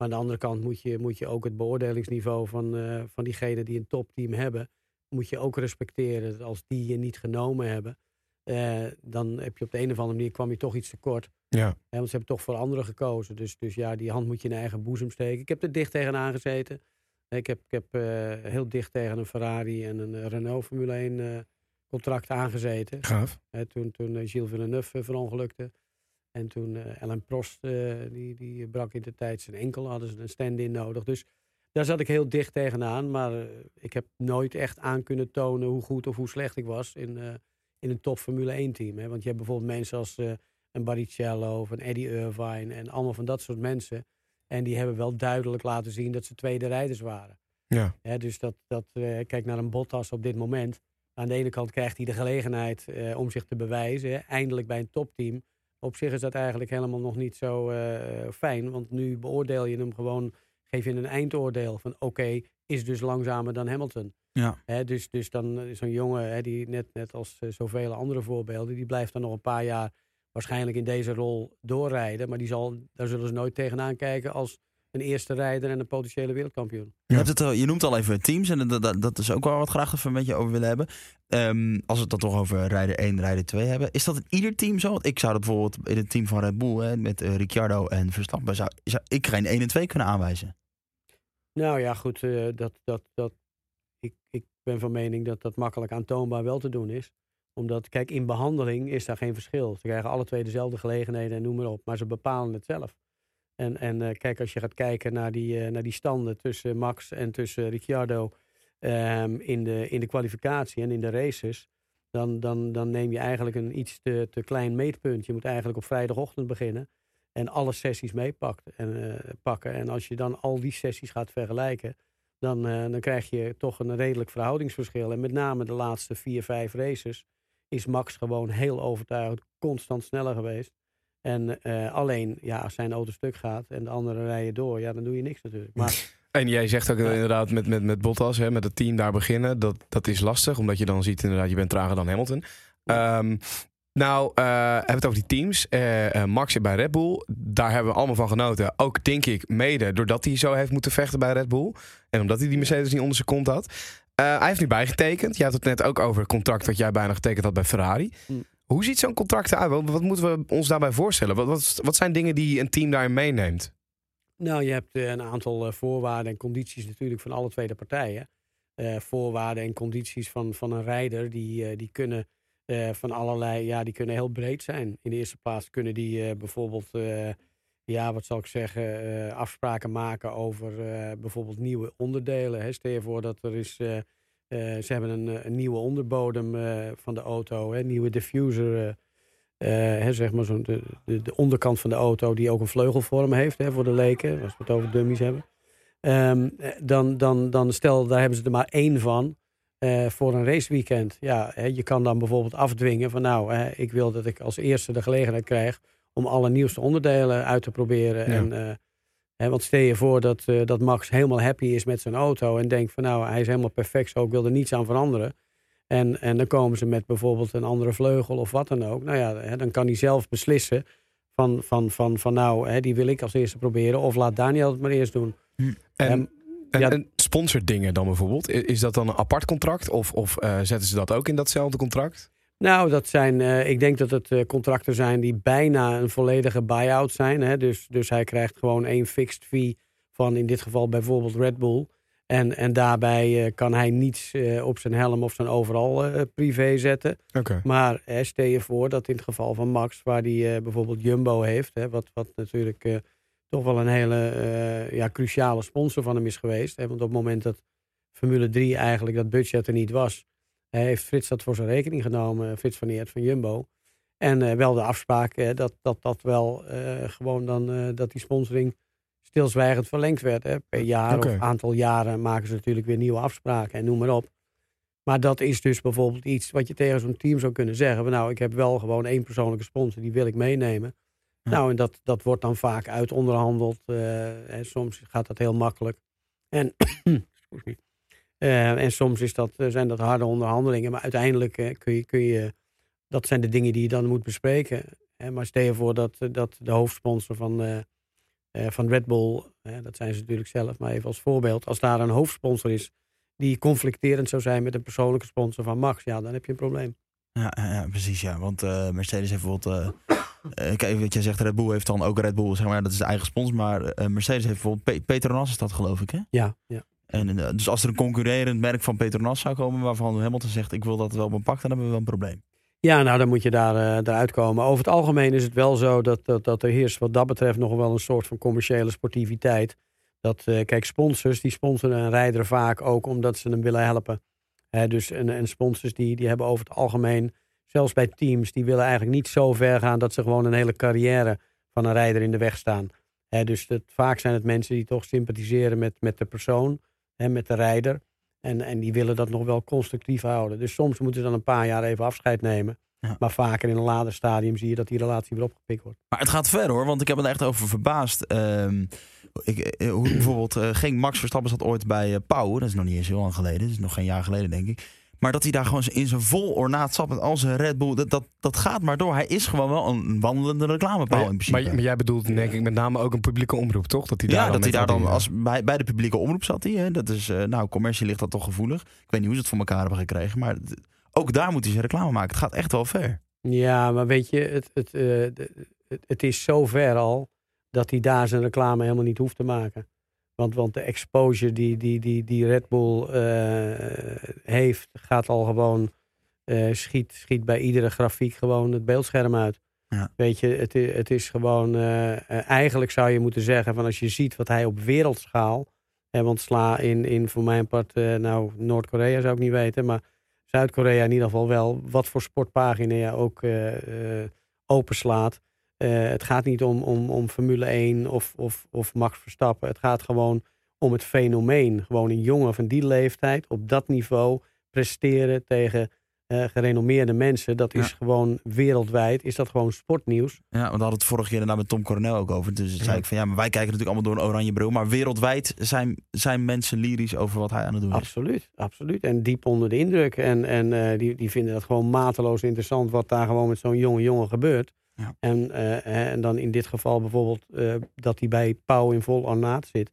Maar aan de andere kant moet je, moet je ook het beoordelingsniveau van, eh, van diegenen die een topteam hebben, moet je ook respecteren. Als die je niet genomen hebben, eh, dan heb je op de een of andere manier kwam je toch iets tekort. Ja. Ja, want ze hebben toch voor anderen gekozen. Dus, dus ja, die hand moet je in eigen boezem steken. Ik heb er dicht tegenaan gezeten. Ik heb, ik heb eh, heel dicht tegen een Ferrari en een Renault Formule 1 eh, contract aangezeten. Gaaf. Hè, toen, toen Gilles Villeneuve verongelukte. En toen eh Alain Prost, eh, die, die brak in de tijd zijn enkel. Hadden ze een stand-in nodig. Dus daar zat ik heel dicht tegenaan. Maar eh, ik heb nooit echt aan kunnen tonen hoe goed of hoe slecht ik was in, in een top Formule 1 team. Hè. Want je hebt bijvoorbeeld mensen als een Barrichello of een Eddie Irvine. En allemaal van dat soort mensen. En die hebben wel duidelijk laten zien dat ze tweede rijders waren. Ja. Hè, dus dat, dat kijk naar een Bottas op dit moment. Aan de ene kant krijgt hij de gelegenheid om zich te bewijzen. hè, Eindelijk bij een topteam. Op zich is dat eigenlijk helemaal nog niet zo eh, fijn. Want nu beoordeel je hem gewoon, geef je een eindoordeel van oké, is dus langzamer dan Hamilton. Ja. Dus, dus dan is zo'n jongen, die net, net als eh, zoveel andere voorbeelden, die blijft dan nog een paar jaar waarschijnlijk in deze rol doorrijden. Maar die zal, daar zullen ze nooit tegenaan kijken als een eerste rijder en een potentiële wereldkampioen. Je, hebt het, je noemt al even teams en dat, dat, dat is ook wel wat graag even met je over willen hebben. Ehm, als we het dan toch over rijder 1, rijder 2 hebben. Is dat in ieder team zo? Want ik zou dat bijvoorbeeld in het team van Red Bull hè, met eh, Ricciardo en Verstappen, zou, zou ik geen 1 en 2 kunnen aanwijzen. Nou ja, goed, eh, dat, dat, dat, ik, ik ben van mening dat dat makkelijk aantoonbaar wel te doen is. Omdat, kijk, in behandeling is daar geen verschil. Ze krijgen alle twee dezelfde gelegenheden en noem maar op. Maar ze bepalen het zelf. En, en eh, kijk, als je gaat kijken naar die, eh, naar die standen tussen Max en tussen Ricciardo ehm, in, de, in de kwalificatie en in de races. Dan, dan, dan neem je eigenlijk een iets te, te klein meetpunt. Je moet eigenlijk op vrijdagochtend beginnen. En alle sessies meepakt en, eh. En als je dan al die sessies gaat vergelijken. Dan, dan krijg je toch een redelijk verhoudingsverschil. En met name de laatste vier, vijf races is Max gewoon heel overtuigend constant sneller geweest. En eh, alleen, ja, als zijn auto stuk gaat en de anderen rijden door, ja, dan doe je niks natuurlijk. Maar En jij zegt ook Ja. inderdaad met, met, met Bottas, hè, met het team daar beginnen, dat, dat is lastig. Omdat je dan ziet inderdaad, je bent trager dan Hamilton. Ehm, nou, eh, hebben we het over die teams. Eh, Max zit bij Red Bull. Daar hebben we allemaal van genoten. Ook denk ik mede doordat hij zo heeft moeten vechten bij Red Bull. En omdat hij die Mercedes niet onder zijn kont had. Hij heeft nu bijgetekend. Je had het net ook over het contract dat jij bijna getekend had bij Ferrari. Hm. Hoe ziet zo'n contract eruit? Wat, moeten we ons daarbij voorstellen? Wat, wat, zijn dingen die een team daarin meeneemt? Nou, je hebt eh, een aantal eh, voorwaarden en condities natuurlijk van alle tweede partijen. Eh, voorwaarden en condities van, van een rijder, die, die kunnen van allerlei, ja, die kunnen heel breed zijn. In de eerste plaats kunnen die bijvoorbeeld, ja, wat zal ik zeggen, afspraken maken over bijvoorbeeld nieuwe onderdelen. Hè. Stel je voor dat er is, ze hebben een, eh, een nieuwe onderbodem eh, van de auto, hè, nieuwe diffuser. eh, eh, hè, zeg maar zo'n de, de, de onderkant van de auto die ook een vleugelvorm heeft hè, voor de leken, als we het over dummies hebben. Ehm, eh, dan, dan, dan stel, daar hebben ze er maar één van eh, voor een raceweekend. Ja, hè, je kan dan bijvoorbeeld afdwingen van nou, hè, ik wil dat ik als eerste de gelegenheid krijg om alle nieuwste onderdelen uit te proberen. Ja. En, eh, want stel je voor dat, eh, dat Max helemaal happy is met zijn auto en denkt van nou, hij is helemaal perfect zo, ik wil er niets aan veranderen. En, en dan komen ze met bijvoorbeeld een andere vleugel of wat dan ook. Nou ja, dan kan hij zelf beslissen van, van, van, van nou, die wil ik als eerste proberen. Of laat Daniel het maar eerst doen. En, Ehm, en, ja. en sponsordingen dan bijvoorbeeld? Is dat dan een apart contract? Of, of eh, zetten ze dat ook in datzelfde contract? Nou, dat zijn, eh, ik denk dat het eh, contracten zijn die bijna een volledige buy-out zijn. Hè? Dus, dus hij krijgt gewoon één fixed fee van in dit geval bijvoorbeeld Red Bull. En, en daarbij eh, kan hij niets op zijn helm of zijn overal privé zetten. Oké. Maar stel je voor dat in het geval van Max, waar hij bijvoorbeeld Jumbo heeft, hè, wat, wat natuurlijk toch wel een hele ja, cruciale sponsor van hem is geweest. Hè, want op het moment dat Formule 3 eigenlijk dat budget er niet was, heeft Frits dat voor zijn rekening genomen, Frits van Eert van Jumbo. En eh, wel de afspraak eh, dat, dat dat wel eh, gewoon dan eh, dat die sponsoring stilzwijgend verlengd werd. Hè. Per jaar of aantal jaren maken ze natuurlijk weer nieuwe afspraken en noem maar op. Maar dat is dus bijvoorbeeld iets wat je tegen zo'n team zou kunnen zeggen. van, Nou, ik heb wel gewoon één persoonlijke sponsor, die wil ik meenemen. Nou, en dat, dat wordt dan vaak uitonderhandeld. eh, en soms gaat dat heel makkelijk. En, Eh, en soms is dat, eh, zijn dat harde onderhandelingen. Maar uiteindelijk eh, kun, je, kun je... Dat zijn de dingen die je dan moet bespreken. Hè, maar stel je voor dat, dat de hoofdsponsor van, van Red Bull... dat zijn ze natuurlijk zelf, maar even als voorbeeld... als daar een hoofdsponsor is die conflicterend zou zijn... met een persoonlijke sponsor van Max... ja, dan heb je een probleem. Ja, ja, precies. Ja. Want Mercedes heeft bijvoorbeeld. kijk, wat jij zegt, Red Bull heeft dan ook Red Bull, zeg maar, dat is de eigen sponsor. Maar Mercedes heeft bijvoorbeeld Pe- Petronas, is dat geloof ik, hè? Ja, ja. En, eh, dus als er een concurrerend merk van Petronas zou komen, waarvan Hamilton zegt: Ik wil dat wel pak, dan hebben we wel een probleem. Ja, nou dan moet je daar, eh eruit komen. Over het algemeen is het wel zo dat, dat, dat er heerst wat dat betreft nog wel een soort van commerciële sportiviteit. Dat, eh, kijk, sponsors die sponsoren een rijder vaak ook omdat ze hem willen helpen. Dus en, en sponsors die, die hebben over het algemeen, zelfs bij teams, die willen eigenlijk niet zo ver gaan dat ze gewoon een hele carrière van een rijder in de weg staan. Dus vaak zijn het mensen die toch sympathiseren met, met de persoon, hè, met de rijder. En, en die willen dat nog wel constructief houden. Dus soms moeten ze dan een paar jaar even afscheid nemen. Ja. Maar vaker in een later stadium zie je dat die relatie weer opgepikt wordt. Maar het gaat ver hoor, want ik heb me er echt over verbaasd. Ehm, ik, eh, hoe bijvoorbeeld eh, geen Max Verstappen zat ooit bij eh Pauw. Dat is nog niet eens heel lang geleden. Dat is nog geen jaar geleden, denk ik. Maar dat hij daar gewoon in zijn vol ornaat zat met al zijn Red Bull. Dat, dat, dat gaat maar door. Hij is gewoon wel een wandelende reclamepaal in principe. Maar, maar jij bedoelt denk ik met name ook een publieke omroep, toch? Dat hij daar ja, dan dat hij daar dan als bij, bij de publieke omroep zat. Hij, hè. Dat is, eh, nou, commercie ligt dat toch gevoelig. Ik weet niet hoe ze het voor elkaar hebben gekregen. Maar ook daar moet hij zijn reclame maken. Het gaat echt wel ver. Ja, maar weet je, het, het, eh, het, het is zo ver al dat hij daar zijn reclame helemaal niet hoeft te maken. Want, want de exposure die, die, die, die Red Bull eh, heeft, gaat al gewoon, eh, schiet, schiet bij iedere grafiek gewoon het beeldscherm uit. Ja. Weet je, het, het is gewoon, eh, eigenlijk zou je moeten zeggen van als je ziet wat hij op wereldschaal, hè, want sla in, in voor mijn part, nou Noord-Korea zou ik niet weten, maar Zuid-Korea in ieder geval wel, wat voor sportpagina je ook eh, openslaat. Eh, het gaat niet om, om, om Formule 1 of, of, of Max Verstappen. Het gaat gewoon om het fenomeen. Gewoon een jongen van die leeftijd op dat niveau presteren tegen eh, gerenommeerde mensen. Dat is Ja. gewoon wereldwijd, is dat gewoon sportnieuws. Ja, want we hadden het vorige keer inderdaad met Tom Coronel ook over. Dus zei ik van ja, maar wij kijken natuurlijk allemaal door een oranje bril. Maar wereldwijd zijn, zijn mensen lyrisch over wat hij aan het doen is. Absoluut, absoluut. En diep onder de indruk. En, en eh, die, die vinden dat gewoon mateloos interessant wat daar gewoon met zo'n jonge jongen gebeurt. Ja. En, eh, hè, en dan in dit geval bijvoorbeeld eh, dat hij bij Pauw in vol ornaat zit.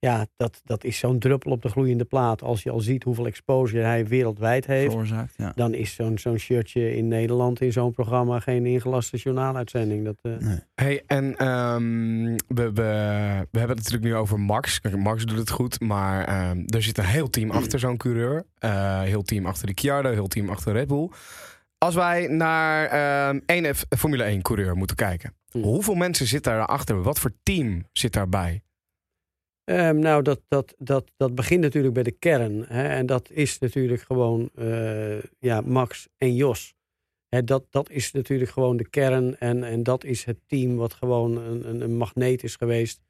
Ja, dat, dat is zo'n druppel op de gloeiende plaat. Als je al ziet hoeveel exposure hij wereldwijd heeft. Veroorzaakt, ja. Dan is zo'n zo'n shirtje in Nederland in zo'n programma geen ingelaste journaaluitzending. Dat, eh, Nee. Hey, en ehm, we, we, we hebben het natuurlijk nu over Max. Max doet het goed, maar ehm, er zit een heel team achter zo'n coureur. Eh, heel team achter Ricciardo, heel team achter Red Bull. Als wij naar één F- Formule 1 coureur moeten kijken. Hmm. Hoeveel mensen zitten daarachter? Wat voor team zit daarbij? Ehm, nou, dat, dat, dat, dat begint natuurlijk bij de kern. Hè? En dat is natuurlijk gewoon eh, ja, Max en Jos. Hè, dat, dat is natuurlijk gewoon de kern. En, en dat is het team wat gewoon een, een, een magneet is geweest.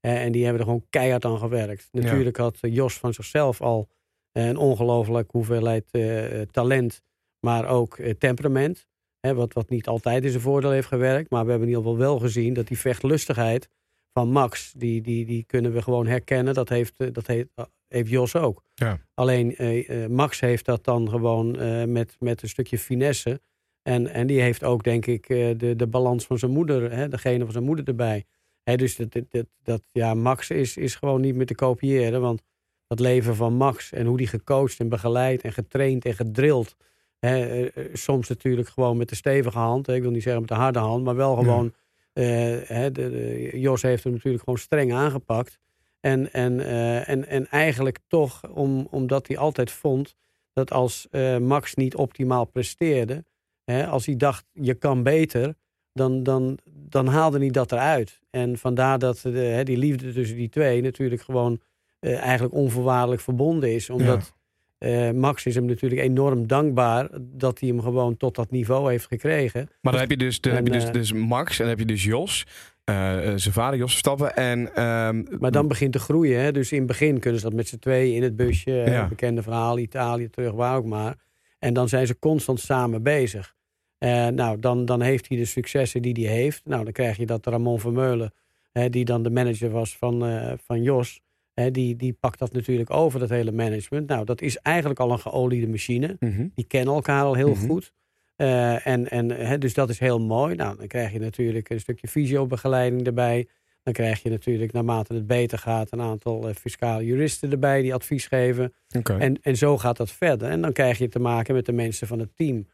En die hebben er gewoon keihard aan gewerkt. Ja. Natuurlijk had Jos van zichzelf al een ongelooflijk hoeveelheid eh, talent. Maar ook eh, temperament. Hè, wat, wat niet altijd in zijn voordeel heeft gewerkt. Maar we hebben in ieder geval wel gezien dat die vechtlustigheid van Max, die, die, die kunnen we gewoon herkennen. Dat heeft, eh, dat heeft, heeft Jos ook. Ja. Alleen eh, eh, Max heeft dat dan gewoon eh, met, met een stukje finesse. En, en die heeft ook, denk ik, eh, de, de balans van zijn moeder, hè, degene van zijn moeder erbij. Hè, dus dat, dat, dat, dat, ja, Max is, is gewoon niet meer te kopiëren. Want dat leven van Max en hoe die gecoacht en begeleid en getraind en gedrild. Eh, eh, soms natuurlijk gewoon met de stevige hand. Ik wil niet zeggen met de harde hand, maar wel gewoon. eh, hè, de, de- Jos heeft hem natuurlijk gewoon streng aangepakt. En, en, en, en eigenlijk toch, om, omdat hij altijd vond dat als Max niet optimaal presteerde, hè, als hij dacht je kan beter, dan, dan, dan haalde hij dat eruit. En vandaar dat de, die liefde tussen die twee natuurlijk gewoon eigenlijk onvoorwaardelijk verbonden is. Omdat eh, Max is hem natuurlijk enorm dankbaar dat hij hem gewoon tot dat niveau heeft gekregen. Maar dan heb je dus, dan En, heb je dus, eh, dus Max en dan heb je dus Jos. eh, eh, zijn vader Jos Verstappen. En, ehm, Maar dan begint te groeien. Hè? Dus in het begin kunnen ze dat met z'n tweeën in het busje. Ja. Bekende verhaal, Italië terug, waar ook maar. En dan zijn ze constant samen bezig. Eh, nou, dan, dan heeft hij de successen die hij heeft. Nou, dan krijg je dat Ramon Vermeulen, hè, die dan de manager was van, eh, van Jos, die, die pakt dat natuurlijk over, dat hele management. Nou, dat is eigenlijk al een geoliede machine. Mhm. Die kennen elkaar al heel Mhm. goed. Eh, en, en, dus dat is heel mooi. Nou, dan krijg je natuurlijk een stukje fysiobegeleiding erbij. Dan krijg je natuurlijk, naarmate het beter gaat, een aantal eh, fiscale juristen erbij die advies geven. Oké. En, en zo gaat dat verder. En dan krijg je te maken met de mensen van het team.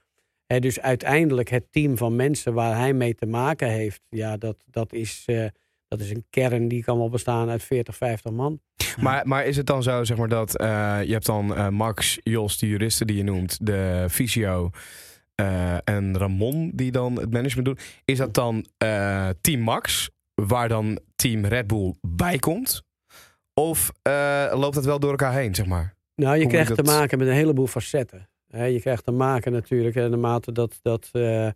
Hè, dus uiteindelijk het team van mensen waar hij mee te maken heeft, ja, dat, dat, is, eh, dat is een kern die kan wel bestaan uit 40, 50 man. Maar, maar is het dan zo, zeg maar, dat eh, je hebt dan eh, Max, Jos, de juristen die je noemt, de fysio eh, en Ramon die dan het management doen. Is dat dan Team Max, waar dan Team Red Bull bij komt? Of loopt dat wel door elkaar heen, zeg maar? Nou, je Hoe krijgt te dat- maken met een heleboel facetten. Je krijgt te maken natuurlijk, hè, naarmate dat. dat eh,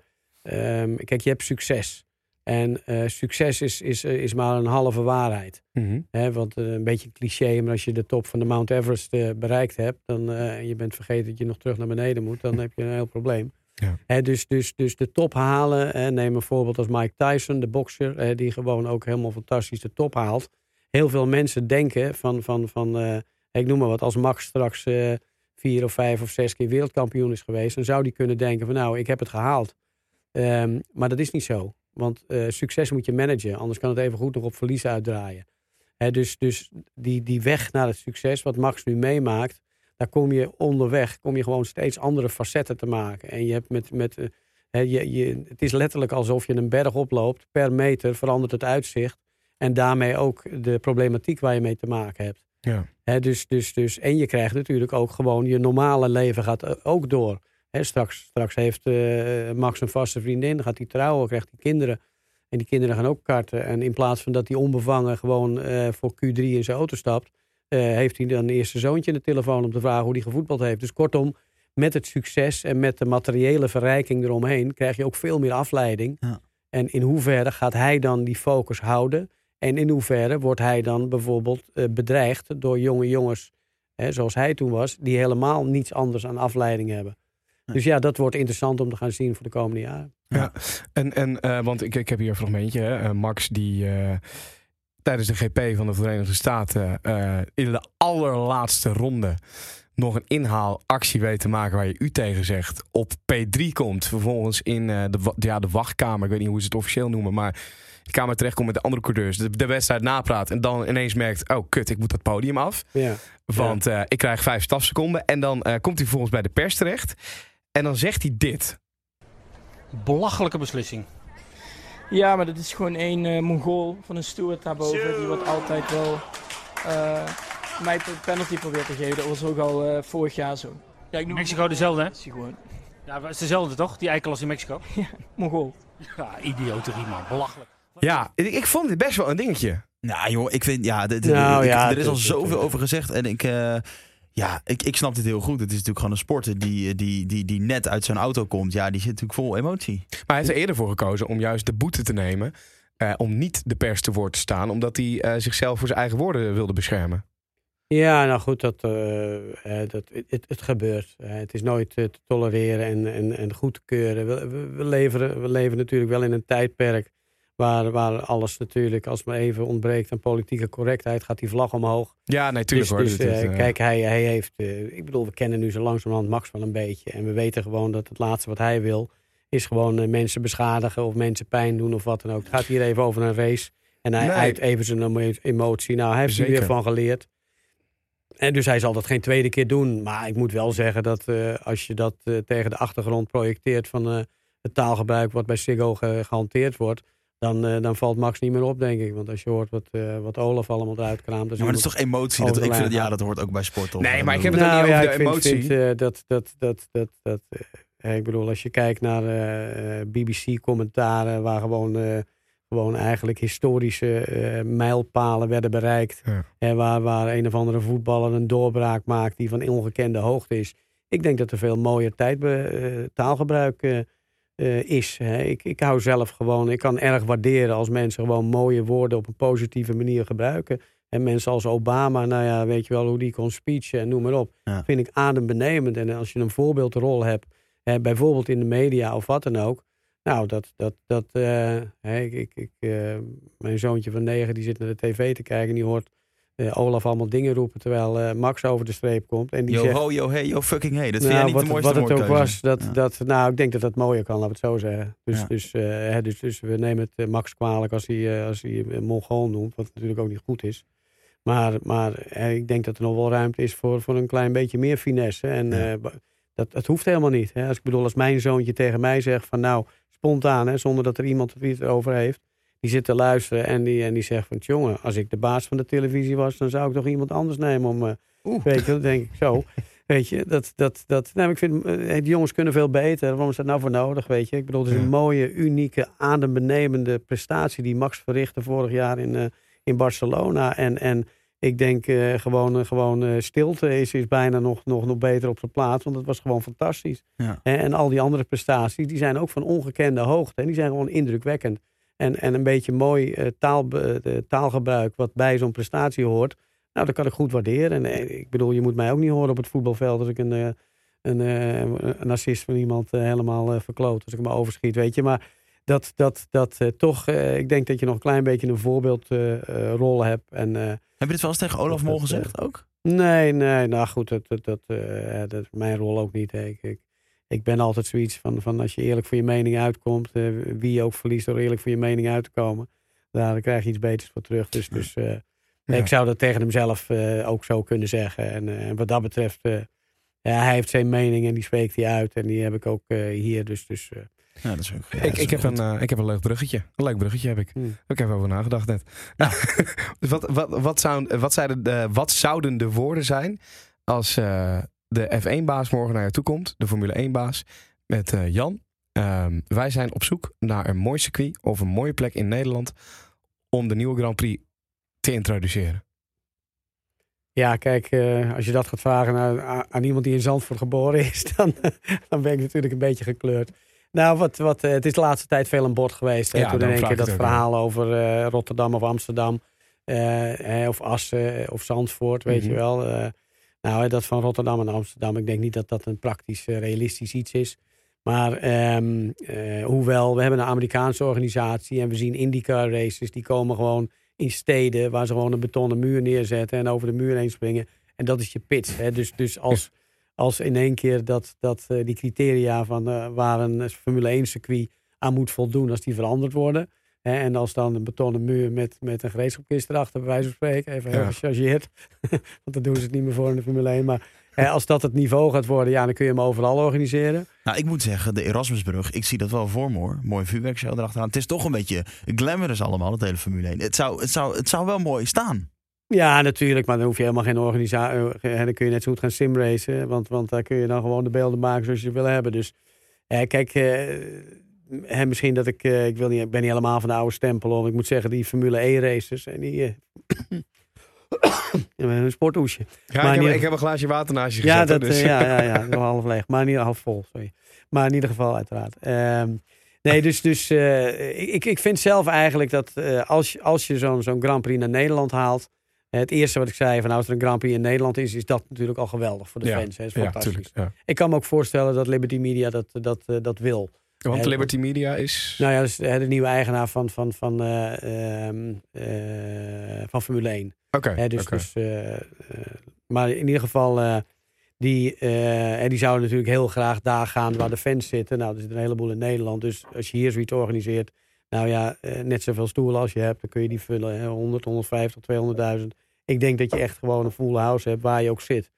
ehm, kijk, je hebt succes. En eh, succes is, is, is maar een halve waarheid. Hè, want eh, een beetje een cliché, maar als je de top van de Mount Everest eh, bereikt hebt, dan eh, en je bent vergeten dat je nog terug naar beneden moet, dan heb je een heel probleem. Ja. Dus, dus, dus de top halen, hè, neem een voorbeeld als Mike Tyson, de bokser, die gewoon ook helemaal fantastisch de top haalt. Heel veel mensen denken van, van, van eh, ik noem maar wat, als Max straks eh, vier of vijf of zes keer wereldkampioen is geweest, dan zou die kunnen denken van nou, ik heb het gehaald. Ehm, maar dat is niet zo. Want eh, succes moet je managen, anders kan het even goed nog op verlies uitdraaien. Dus dus die, die weg naar het succes, wat Max nu meemaakt, daar kom je onderweg, kom je gewoon steeds andere facetten te maken. En je hebt met, met eh, je, je, het is letterlijk alsof je een berg oploopt. Per meter verandert het uitzicht. En daarmee ook de problematiek waar je mee te maken hebt. Ja. Dus, dus, dus, en je krijgt natuurlijk ook gewoon je normale leven gaat eh, ook door. Straks, straks heeft eh, Max een vaste vriendin, gaat hij trouwen, krijgt hij kinderen. En die kinderen gaan ook karten. En in plaats van dat hij onbevangen gewoon eh, voor Q3 in zijn auto stapt, eh, heeft hij dan een eerste zoontje in de telefoon om te vragen hoe hij gevoetbald heeft. Dus kortom, met het succes en met de materiële verrijking eromheen krijg je ook veel meer afleiding. Ja. En in hoeverre gaat hij dan die focus houden? En in hoeverre wordt hij dan bijvoorbeeld bedreigd door jonge jongens, hè, zoals hij toen was, die helemaal niets anders aan afleiding hebben. Dus ja, dat wordt interessant om te gaan zien voor de komende jaren. En, en eh, want ik, ik heb hier een fragmentje. Hè. Eh, Max die eh, tijdens de GP van de Verenigde Staten in de allerlaatste ronde nog een inhaalactie weet te maken waar je u tegen zegt. Op P3 komt. Vervolgens in de, ja, de wachtkamer. Ik weet niet hoe ze het officieel noemen. Maar de kamer terechtkomt met de andere coureurs. De, de wedstrijd napraat. En dan ineens merkt. Oh kut, ik moet dat podium af. Ja. Want ik krijg vijf stafseconden. En dan komt hij vervolgens bij de pers terecht. En dan zegt hij dit. Belachelijke beslissing. Ja, maar dat is gewoon één eh Mongool van een steward daarboven. Die wordt altijd wel eh, mij de penalty probeert te geven. Dat was ook al eh, vorig jaar zo. Ja, ik noem Mexico dezelfde, hè? Is gewoon Ja, het is dezelfde toch? Die eikel als in Mexico. Mongool. Ja, idioterie man. Belachelijk. Ja, ik, ik vond dit best wel een dingetje. Nou joh, ik vind, ja, dit- Nou, ik- ja, er is al zoveel over gezegd. En ik, eh, ja, ik, ik snap dit heel goed. Het is natuurlijk gewoon een sporter die, die, die, die net uit zijn auto komt. Ja, die zit natuurlijk vol emotie. Maar hij heeft er eerder voor gekozen om juist de boete te nemen. eh, om niet de pers te woord te staan. Omdat hij eh, zichzelf voor zijn eigen woorden wilde beschermen. Ja, nou goed, dat, eh, eh, dat, het, het gebeurt. Eh, het is nooit eh, te tolereren en, en, en goed te keuren. We, we, we, leven, we leven natuurlijk wel in een tijdperk waar, waar alles natuurlijk, als maar even ontbreekt aan politieke correctheid, gaat die vlag omhoog. Ja, nee, tuurlijk dus hoor. dus, eh, eh, kijk, hij, hij heeft, eh, ik bedoel, we kennen nu zo langzamerhand Max wel een beetje. En we weten gewoon dat het laatste wat hij wil, is gewoon mensen beschadigen of mensen pijn doen of wat dan ook. Het gaat hier even over een race. En hij Nee. uit even zijn emo- emotie. Nou, hij heeft er Zeker. weer van geleerd. En dus hij zal dat geen tweede keer doen. Maar ik moet wel zeggen dat als je dat tegen de achtergrond projecteert van het taalgebruik wat bij Siggo ge- gehanteerd wordt, dan, eh, dan valt Max niet meer op, denk ik. Want als je hoort wat, eh, wat Olaf allemaal eruit kraamt. Ja, maar dat is toch emotie? Dat, ik vind, lijn ja, dat hoort ook bij sport. Nee, maar ik heb het ook niet over ja, de ik emotie. Vind, vind, eh, dat, dat, dat, dat, dat, eh, ik bedoel, als je kijkt naar eh, BBC-commentaren waar gewoon, eh, gewoon eigenlijk historische eh, mijlpalen werden bereikt. Ja. En waar, waar een of andere voetballer een doorbraak maakt die van ongekende hoogte is. Ik denk dat er veel mooier tijd, taalgebruik eh, is. Hè. Ik, ik hou zelf gewoon, ik kan erg waarderen als mensen gewoon mooie woorden op een positieve manier gebruiken. En mensen als Obama, nou ja, weet je wel hoe die kon speechen en noem maar op. Ja. Vind ik adembenemend. En als je een voorbeeldrol hebt hè, bijvoorbeeld in de media of wat dan ook. Nou, dat, dat, dat, hè, ik, ik, ik, eh, mijn zoontje van negen die zit naar de tv te kijken en die hoort Olaf allemaal dingen roepen terwijl eh, Max over de streep komt. En die Yo zegt, ho, yo hey, yo fucking hey. Dat vind nou, jij niet wat, de mooiste wat het ook was, dat, Ja. dat, nou, ik denk dat dat mooier kan, laat ik het zo zeggen. Dus, Ja. dus, eh, hè, dus, dus we nemen het eh, Max kwalijk als hij, eh, als hij Mongool noemt, wat natuurlijk ook niet goed is. Maar, maar eh, ik denk dat er nog wel ruimte is voor, voor een klein beetje meer finesse. En Ja. eh, dat, dat hoeft helemaal niet. Hè. Als ik bedoel, als mijn zoontje tegen mij zegt van nou, spontaan, hè, zonder dat er iemand het erover heeft. Die zit te luisteren en die, en die zegt van jongen, als ik de baas van de televisie was, dan zou ik toch iemand anders nemen om. eh, weet je, dan denk ik zo. Weet je, dat, dat, dat, nou, ik vind, eh, die jongens kunnen veel beter. Waarom is dat nou voor nodig, weet je? Ik bedoel, het is een Ja. mooie, unieke, adembenemende prestatie die Max verrichtte vorig jaar in, eh, in Barcelona. En, en ik denk eh, gewoon, gewoon stilte is, is bijna nog, nog, nog beter op de plaats. Want het was gewoon fantastisch. Ja. En, en al die andere prestaties, die zijn ook van ongekende hoogte. En die zijn gewoon indrukwekkend. En, en een beetje mooi eh, taal, taalgebruik wat bij zo'n prestatie hoort. Nou, dat kan ik goed waarderen. En eh, ik bedoel, je moet mij ook niet horen op het voetbalveld als ik een, eh, een, eh, een assist van iemand eh, helemaal eh, verkloot. Als ik me overschiet, weet je. Maar dat, dat, dat eh, toch, eh, ik denk dat je nog een klein beetje een voorbeeldrol hebt. En, eh, Heb je dit wel eens tegen Olaf Mol gezegd ook? Nee, nee, nou goed, dat, dat, dat, eh, dat is mijn rol ook niet. hè. Ik, ik, ik ben altijd zoiets van, van als je eerlijk voor je mening uitkomt, eh, wie je ook verliest door eerlijk voor je mening uit te komen, daar krijg je iets beters voor terug. Dus, dus eh, nee, ik zou dat tegen hem zelf eh, ook zo kunnen zeggen. En, eh, en wat dat betreft, eh, ja, hij heeft zijn mening en die spreekt hij uit. En die heb ik ook eh, hier. Dus, dus eh, Ja, dat is ook. ja, ik, dat is ik, heb een, ik heb een leuk bruggetje. Een leuk bruggetje heb ik. Hmm. Ik heb over nagedacht net. Nou, wat, wat, wat, zou, wat, zouden de, wat zouden de woorden zijn als eh, de F1-baas morgen naar je toe komt, de Formule 1-baas, met eh, Jan. Ehm, wij zijn op zoek naar een mooi circuit of een mooie plek in Nederland om de nieuwe Grand Prix te introduceren. Ja, kijk, eh, als je dat gaat vragen aan, aan- iemand die in Zandvoort geboren is, dan, dan ben ik natuurlijk een beetje gekleurd. Nou, wat, wat, eh, het is de laatste tijd veel aan bod geweest. Hè? Ja, Toen in één keer dat verhaal over Rotterdam of Amsterdam. of Assen of Zandvoort, weet Mhm. je wel. Nou, dat van Rotterdam en Amsterdam. Ik denk niet dat dat een praktisch, eh, realistisch iets is. Maar ehm, eh, hoewel, we hebben een Amerikaanse organisatie en we zien IndyCar races. Die komen gewoon in steden waar ze gewoon een betonnen muur neerzetten en over de muur heen springen. En dat is je pitch. Hè? Dus, dus als, als in één keer dat, dat eh, die criteria van waar een Formule 1 circuit aan moet voldoen, als die veranderd worden. En als dan een betonnen muur met, met een gereedschapkist erachter, bij wijze van spreken, even heel Ja. gechargeerd. Want dan doen ze het niet meer voor in de Formule 1. Maar als dat het niveau gaat worden, ja, dan kun je hem overal organiseren. Nou, ik moet zeggen, de Erasmusbrug, ik zie dat wel voor me hoor. Mooi vuurwerkshow erachteraan. Het is toch een beetje glamorous allemaal, het hele Formule 1. Het zou, het zou, het zou wel mooi staan. Ja, natuurlijk, maar dan hoef je helemaal geen organisatie. Dan kun je net zo goed gaan simracen. Want, want daar kun je dan gewoon de beelden maken zoals je wil hebben. Dus eh, kijk, eh, hè, misschien dat ik. eh, ik, wil niet, ik ben niet helemaal van de oude stempel. Of ik moet zeggen, die Formule E races. En die. eh, een sporthoesje. Ja, Maar ik, heb, ik een glaasje water naast je Ja, gezet. dat, hoor, dus. eh, ja, ja, ja, nog half leeg. Maar niet half vol, sorry. Maar in ieder geval, uiteraard. Ehm, nee, dus, dus ik, ik vind zelf eigenlijk dat eh, als, je- als je zo'n zo'n Grand Prix naar Nederland haalt. Het eerste wat ik zei, van nou, als er een Grand Prix in Nederland is, is dat natuurlijk al geweldig voor de Ja, fans. Hè. is ja, fantastisch. tuurlijk. Ja. Ik kan me ook voorstellen dat Liberty Media dat, dat, dat wil. Want Liberty Media is... Nou ja, dat is eh, de nieuwe eigenaar van, van, van, eh, ehm, eh, van Formule 1. Oké, Hè, dus, dus, eh, maar in ieder geval, die, en die zouden natuurlijk heel graag daar gaan waar de fans zitten. Nou, er zitten een heleboel in Nederland. Dus als je hier zoiets organiseert, nou ja, net zoveel stoelen als je hebt, dan kun je die vullen. Hè, 100, 150, 200.000. Ik denk dat je echt gewoon een full house hebt waar je ook zit.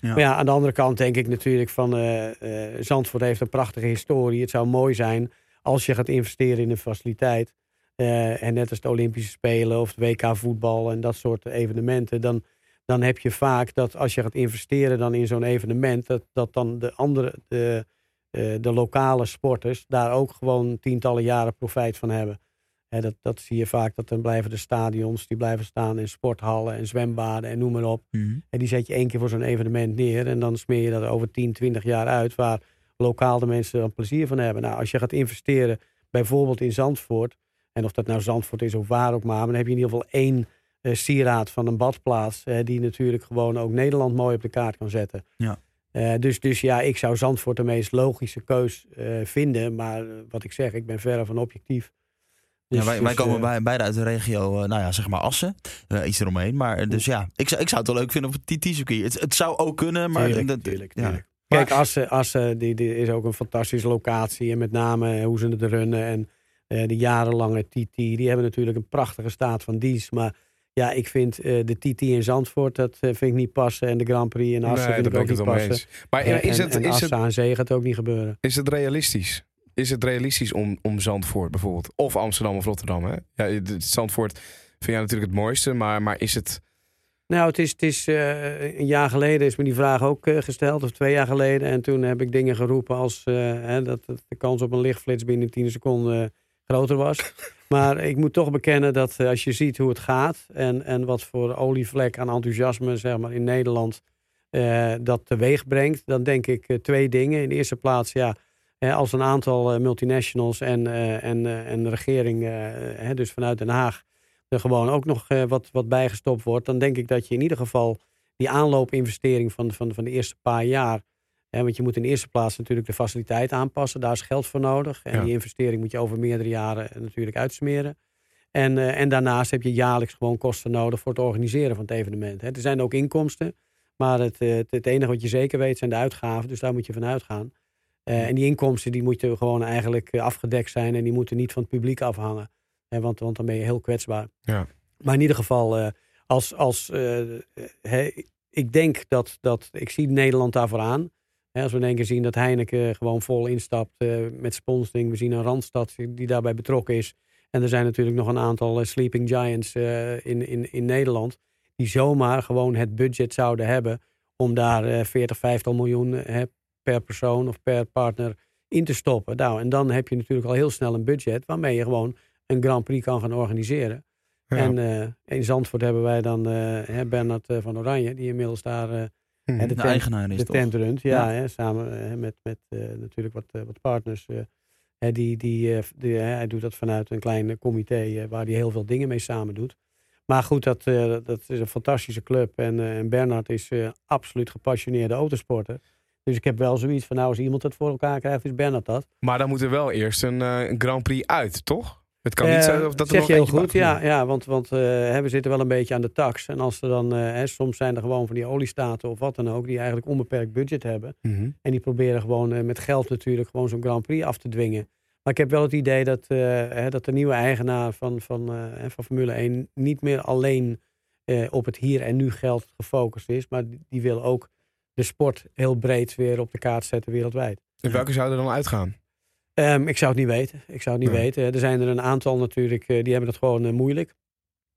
Ja. Aan de andere kant denk ik natuurlijk van eh, eh, Zandvoort heeft een prachtige historie. Het zou mooi zijn als je gaat investeren in een faciliteit. eh, en net als de Olympische Spelen of het WK voetbal en dat soort evenementen. Dan, dan heb je vaak dat als je gaat investeren dan in zo'n evenement, dat, dat dan de andere, de, de lokale sporters daar ook gewoon tientallen jaren profijt van hebben. Dat, dat zie je vaak, dat dan blijven de stadions, die blijven staan in sporthallen en zwembaden en noem maar op. En die zet je één keer voor zo'n evenement neer. En dan smeer je dat over 10, 20 jaar uit. Waar lokaal de mensen er plezier van hebben. Nou, als je gaat investeren bijvoorbeeld in Zandvoort. En of dat nou Zandvoort is of waar ook maar. Maar dan heb je in ieder geval één eh, sieraad van een badplaats. die natuurlijk gewoon ook Nederland mooi op de kaart kan zetten. Ja. Eh, dus, dus ja, ik zou Zandvoort de meest logische keus eh, vinden. Maar wat ik zeg, ik ben verre van objectief. Dus- ja, wij, wij dus, komen eh, bij, beide uit de regio, eh, nou ja, zeg maar Assen. Eh, iets eromheen. Maar dus ja, ik zou, ik zou het wel leuk vinden op het TT-circuit. Het, het zou ook kunnen, maar... Tuurlijk, dat- tuurlijk, ja. tuurlijk. Maar- Kijk, Assen, Assen die, die is ook een fantastische locatie. En met name hoe ze het runnen. En eh, de jarenlange TT. Die hebben natuurlijk een prachtige staat van dienst. Maar ja, ik vind eh, de TT in Zandvoort, dat eh, vind ik niet passen. En de Grand Prix in Assen Nee, vind ik ook niet passen. Maar is en, het, en is Assen het, aan zee gaat ook niet gebeuren. is het realistisch? Is het realistisch om, om Zandvoort bijvoorbeeld, of Amsterdam of Rotterdam? Hè? Ja, Zandvoort vind jij natuurlijk het mooiste, maar, maar is het... Nou, het is, het is eh, een jaar geleden is me die vraag ook eh, gesteld, of twee jaar geleden. En toen heb ik dingen geroepen als eh, hè, dat, dat de kans op een lichtflits binnen 10 seconden groter was. maar ik moet toch bekennen dat als je ziet hoe het gaat en, en wat voor olievlek aan enthousiasme zeg maar, in Nederland dat teweeg brengt, dan denk ik twee dingen. In de eerste plaats, ja, als een aantal eh, multinationals en, eh, en, eh, en de regering, hè, dus vanuit Den Haag, er gewoon ook nog wat, wat bijgestopt wordt, dan denk ik dat je in ieder geval die aanloopinvestering van, van, van de eerste paar jaar. Hè, want je moet in de eerste plaats natuurlijk de faciliteit aanpassen. Daar is geld voor nodig. En Ja. die investering moet je over meerdere jaren natuurlijk uitsmeren. En, en daarnaast heb je jaarlijks gewoon kosten nodig voor het organiseren van het evenement. Hè. Er zijn ook inkomsten. Maar het, het, het enige wat je zeker weet zijn de uitgaven. Dus daar moet je van uitgaan. Eh, en die inkomsten die moeten gewoon eigenlijk eh, afgedekt zijn. En die moeten niet van het publiek afhangen. Hè, want, want dan ben je heel kwetsbaar. Ja. Maar in ieder geval, eh, als, als, eh, ik denk dat, dat ik zie Nederland daarvoor aan. Als we in één keer zien dat Heineken gewoon vol instapt eh, met sponsoring. We zien een Randstad die daarbij betrokken is. En er zijn natuurlijk nog een aantal eh, sleeping giants eh, in, in, in Nederland. Die zomaar gewoon het budget zouden hebben om daar eh 40, 50 miljoen eh, per persoon of per partner in te stoppen. Nou, en dan heb je natuurlijk al heel snel een budget waarmee je gewoon een Grand Prix kan gaan organiseren. Ja. En eh, in Zandvoort hebben wij dan hè, Bernard eh, van Oranje, die inmiddels daar hè, de, De tent, eigenaar is de tent runt. Ja, Ja. Hè, samen met, met natuurlijk wat, wat partners. hè, die, die, hij doet dat vanuit een klein comité waar hij heel veel dingen mee samen doet. Maar goed, dat, dat is een fantastische club. En, en Bernard is absoluut gepassioneerde autosporter. Dus ik heb wel zoiets van, nou, als iemand het voor elkaar krijgt, is Bernard dat. Maar dan moet er wel eerst een, eh, een Grand Prix uit, toch? Het kan Eh, niet zijn of dat er zeg nog je heel goed, ja, ja want, want eh, we zitten wel een beetje aan de tax. En als er dan, eh, hè, soms zijn er gewoon van die oliestaten of wat dan ook, die eigenlijk onbeperkt budget hebben. Mhm. En die proberen gewoon eh, met geld natuurlijk gewoon zo'n Grand Prix af te dwingen. Maar ik heb wel het idee dat, eh, hè, dat de nieuwe eigenaar van, van, eh, van Formule 1 niet meer alleen eh, op het hier en nu geld gefocust is. Maar die, die wil ook de sport heel breed weer op de kaart zetten wereldwijd. En welke zou er dan uitgaan? Ehm, ik zou het niet weten. Ik zou het niet Nee. weten. Er zijn er een aantal natuurlijk, eh, die hebben het gewoon eh, moeilijk.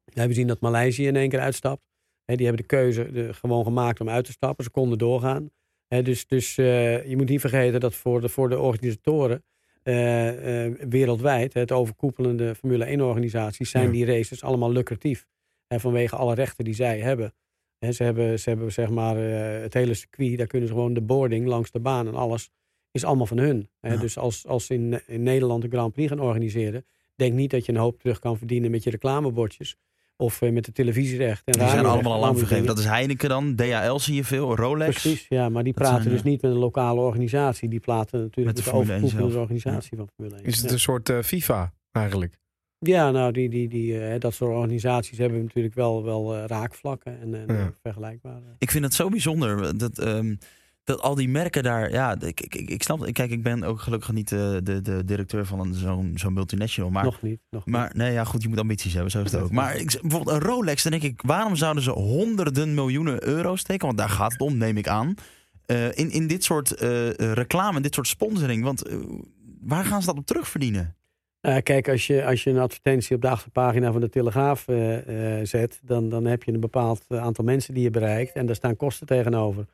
We hebben zien dat Maleisië in één keer uitstapt. Die hebben de keuze de, gewoon gemaakt om uit te stappen. Ze konden doorgaan. Dus dus eh, je moet niet vergeten dat voor de, voor de organisatoren wereldwijd, het overkoepelende Formule 1-organisaties, zijn Ja. die races allemaal lucratief. Hè, vanwege alle rechten die zij hebben. Hè, ze hebben, ze hebben zeg maar eh, het hele circuit, daar kunnen ze gewoon de boarding langs de baan en alles is allemaal van hun. Hè. Ja. Dus als, als ze in, in Nederland een Grand Prix gaan organiseren, denk niet dat je een hoop terug kan verdienen met je reclamebordjes. Of eh, met de televisierecht. En Die zijn allemaal en al lang vergeven. Dat is Heineken dan, DHL zie je veel, Rolex. Precies, ja, maar die Dat praten zijn, dus eh, niet met een lokale organisatie. Die praten natuurlijk Met met de de, Formule 1 overkoepelende organisatie van Formule 1. Is het ja. een soort eh, FIFA eigenlijk? Ja, nou, die, die, die, eh, dat soort organisaties hebben natuurlijk wel, wel eh, raakvlakken en, en Ja. eh, vergelijkbare. Ik vind het zo bijzonder dat, ehm, dat al die merken daar. Ja, ik, ik, ik, snap. Kijk, ik ben ook gelukkig niet eh, de, de directeur van zo'n zo'n multinational. Maar, nog niet. Nog niet. maar nee, ja, goed, je moet ambities hebben, zo is het ook. Maar ik, bijvoorbeeld een Rolex, dan denk ik, waarom zouden ze honderden miljoenen euro steken? Want daar gaat het om, neem ik aan. in, in dit soort reclame, dit soort sponsoring. Want waar gaan ze dat op terugverdienen? Uh, kijk, als je, als je een advertentie op de achterpagina van de Telegraaf uh, uh, zet, dan, dan heb je een bepaald aantal mensen die je bereikt en daar staan kosten tegenover.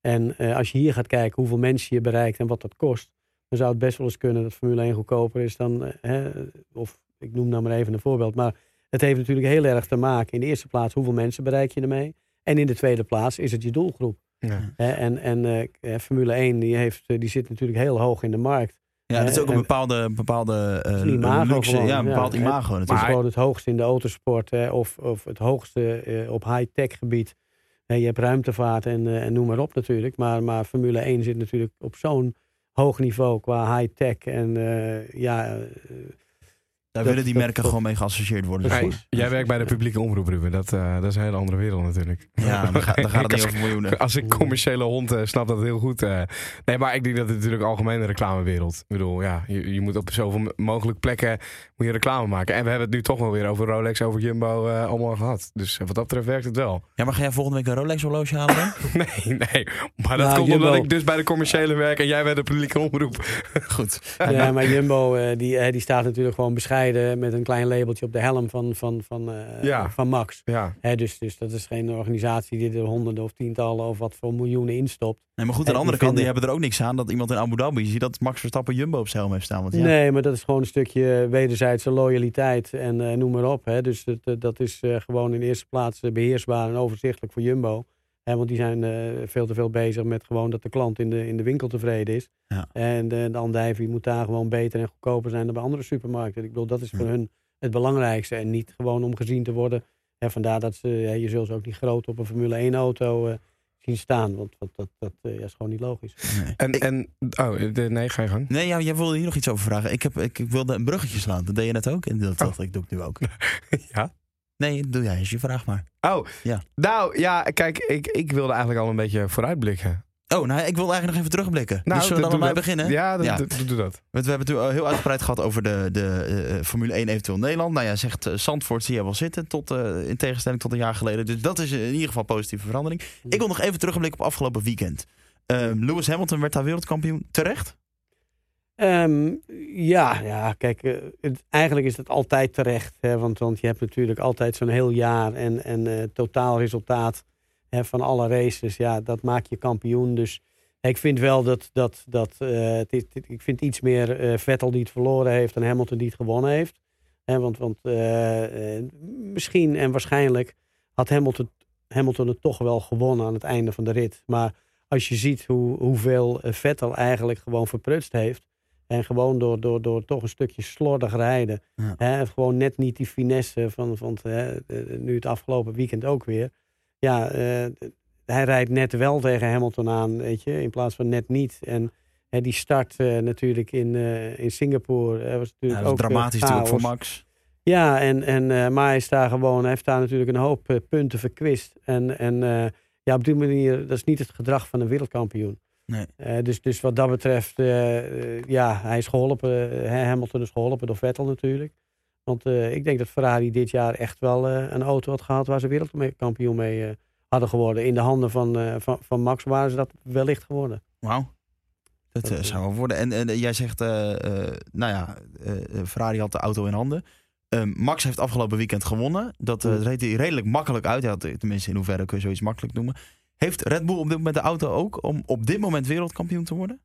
En als je hier gaat kijken hoeveel mensen je bereikt en wat dat kost, dan zou het best wel eens kunnen dat Formule 1 goedkoper is dan, hè, of ik noem nou maar even een voorbeeld, maar het heeft natuurlijk heel erg te maken in de eerste plaats hoeveel mensen bereik je ermee en in de tweede plaats is het je doelgroep. Ja. En, en Formule 1 die, heeft, die zit natuurlijk heel hoog in de markt. Ja, dat is ook een bepaalde, bepaalde uh, imago luxe, gewoon, ja, een bepaald ja. imago Het natuurlijk. is gewoon het hoogste in de autosport hè, of, of het hoogste uh, op high-tech gebied Hè, je hebt ruimtevaart en, eh, en noem maar op natuurlijk. Maar, maar Formule 1 zit natuurlijk op zo'n hoog niveau qua high-tech. En eh, ja, eh, Daar Dat- willen die merken dat- gewoon mee geassocieerd worden. Dus- jij werkt bij de publieke omroep, Ruben. Dat, eh, dat is een hele andere wereld natuurlijk. Ja, dan, gaat- dan gaat het Ik niet als- over miljoenen. Als een commerciële hond eh, snap dat heel goed. eh. Nee, maar ik denk dat het natuurlijk algemeen de reclamewereld. Ik bedoel, ja, je, je moet op zoveel mogelijk plekken moet je reclame maken. En we hebben het nu toch wel weer over Rolex, over Jumbo eh, allemaal gehad. Dus wat dat betreft werkt het wel. Ja, maar ga jij volgende week een Rolex horloge halen dan? Nee, nee. Maar dat Nou, komt Jumbo- omdat ik dus bij de commerciële werk en jij bij de publieke omroep. Goed. Ja, maar Jumbo eh, die, die staat natuurlijk gewoon met een klein labeltje op de helm van, van, van, eh, Ja. van Max. Ja, Hè, dus, dus dat is geen organisatie die er honderden of tientallen of wat voor miljoenen instopt. Nee, maar goed, aan de andere die kant, die vinden- hebben er ook niks aan dat iemand in Abu Dhabi ziet dat Max Verstappen Jumbo op zijn helm heeft staan. Want ja, Nee, maar dat is gewoon een stukje wederzijdse loyaliteit en eh, noem maar op. Hè. Dus dat, dat is eh, gewoon in eerste plaats eh, beheersbaar en overzichtelijk voor Jumbo. Hè, want die zijn eh, veel te veel bezig met gewoon dat de klant in de, in de winkel tevreden is. Ja. En de, de andijvie moet daar gewoon beter en goedkoper zijn dan bij andere supermarkten. Ik bedoel, dat is voor Ja. hun het belangrijkste. En niet gewoon om gezien te worden. En vandaar dat ze, ja, je zult ze ook niet groot op een Formule 1 auto eh, zien staan. Want dat, dat, dat eh, ja, is gewoon niet logisch. Nee. en, Ik- en oh, de, nee, ga je gang. Nee, ja, jij wilde hier nog iets over vragen. Ik, heb, ik, ik wilde een bruggetje slaan. Dat deed je net ook. En dat dacht ik, doe ik nu ook. Ja. Nee, doe jij eens je vraag maar. Oh, Ja. nou ja, kijk, ik, ik wilde eigenlijk al een beetje vooruitblikken. Oh, nou, ik wilde eigenlijk nog even terugblikken. dus zullen we dan dat. beginnen? Ja, doe- doe dat. Want we hebben het heel uitgebreid gehad over de, de eh, Formule 1 eventueel Nederland. Nou ja, zegt uh, Zandvoort zie je wel zitten, tot, eh, in tegenstelling tot een jaar geleden. Dus dat is in ieder geval een positieve verandering. Ik wil nog even terugblikken op afgelopen weekend. Ehm, Lewis Hamilton werd daar wereldkampioen. Terecht? Ehm, ja, ja, kijk, eh, het- eigenlijk is het altijd terecht. Hè, want, want je hebt natuurlijk altijd zo'n heel jaar en, en eh, totaalresultaat hè, van alle races. Ja, dat maakt je kampioen. Dus ik vind wel dat, dat, dat eh, ik vind iets meer Vettel die het verloren heeft dan Hamilton die het gewonnen heeft. Hè, want want misschien en waarschijnlijk had Hamilton, Hamilton het toch wel gewonnen aan het einde van de rit. Maar als je ziet hoe, hoeveel Vettel eigenlijk gewoon verprutst heeft. En gewoon door, door, door toch een stukje slordig rijden. Ja. Hè, gewoon net niet die finesse van, van hè, nu het afgelopen weekend ook weer. Ja, eh, hij rijdt net wel tegen Hamilton aan, weet je, in plaats van net niet. En hè, die start eh, natuurlijk in, eh, in Singapore was natuurlijk ook dramatisch natuurlijk voor. Max. Ja, en, en, maar hij is daar gewoon, hij heeft daar natuurlijk een hoop punten verkwist. En, en ja, op die manier, dat is niet het gedrag van een wereldkampioen. Nee. Eh, dus, dus wat dat betreft, eh, eh, ja, hij is geholpen. eh, Hamilton is geholpen door Vettel natuurlijk. Want ik denk dat Ferrari dit jaar echt wel een auto had gehad waar ze wereldkampioen mee hadden geworden. In de handen van, van, van Max waren ze dat wellicht geworden. Wauw. Dat Dat, zou wel worden. En, en jij zegt, nou ja, Ferrari had de auto in handen. Ehm, Max heeft afgelopen weekend gewonnen. Dat reed hij redelijk makkelijk uit. T- tenminste, in hoeverre kun je zoiets makkelijk noemen. Heeft Red Bull op dit moment de auto ook om op dit moment wereldkampioen te worden?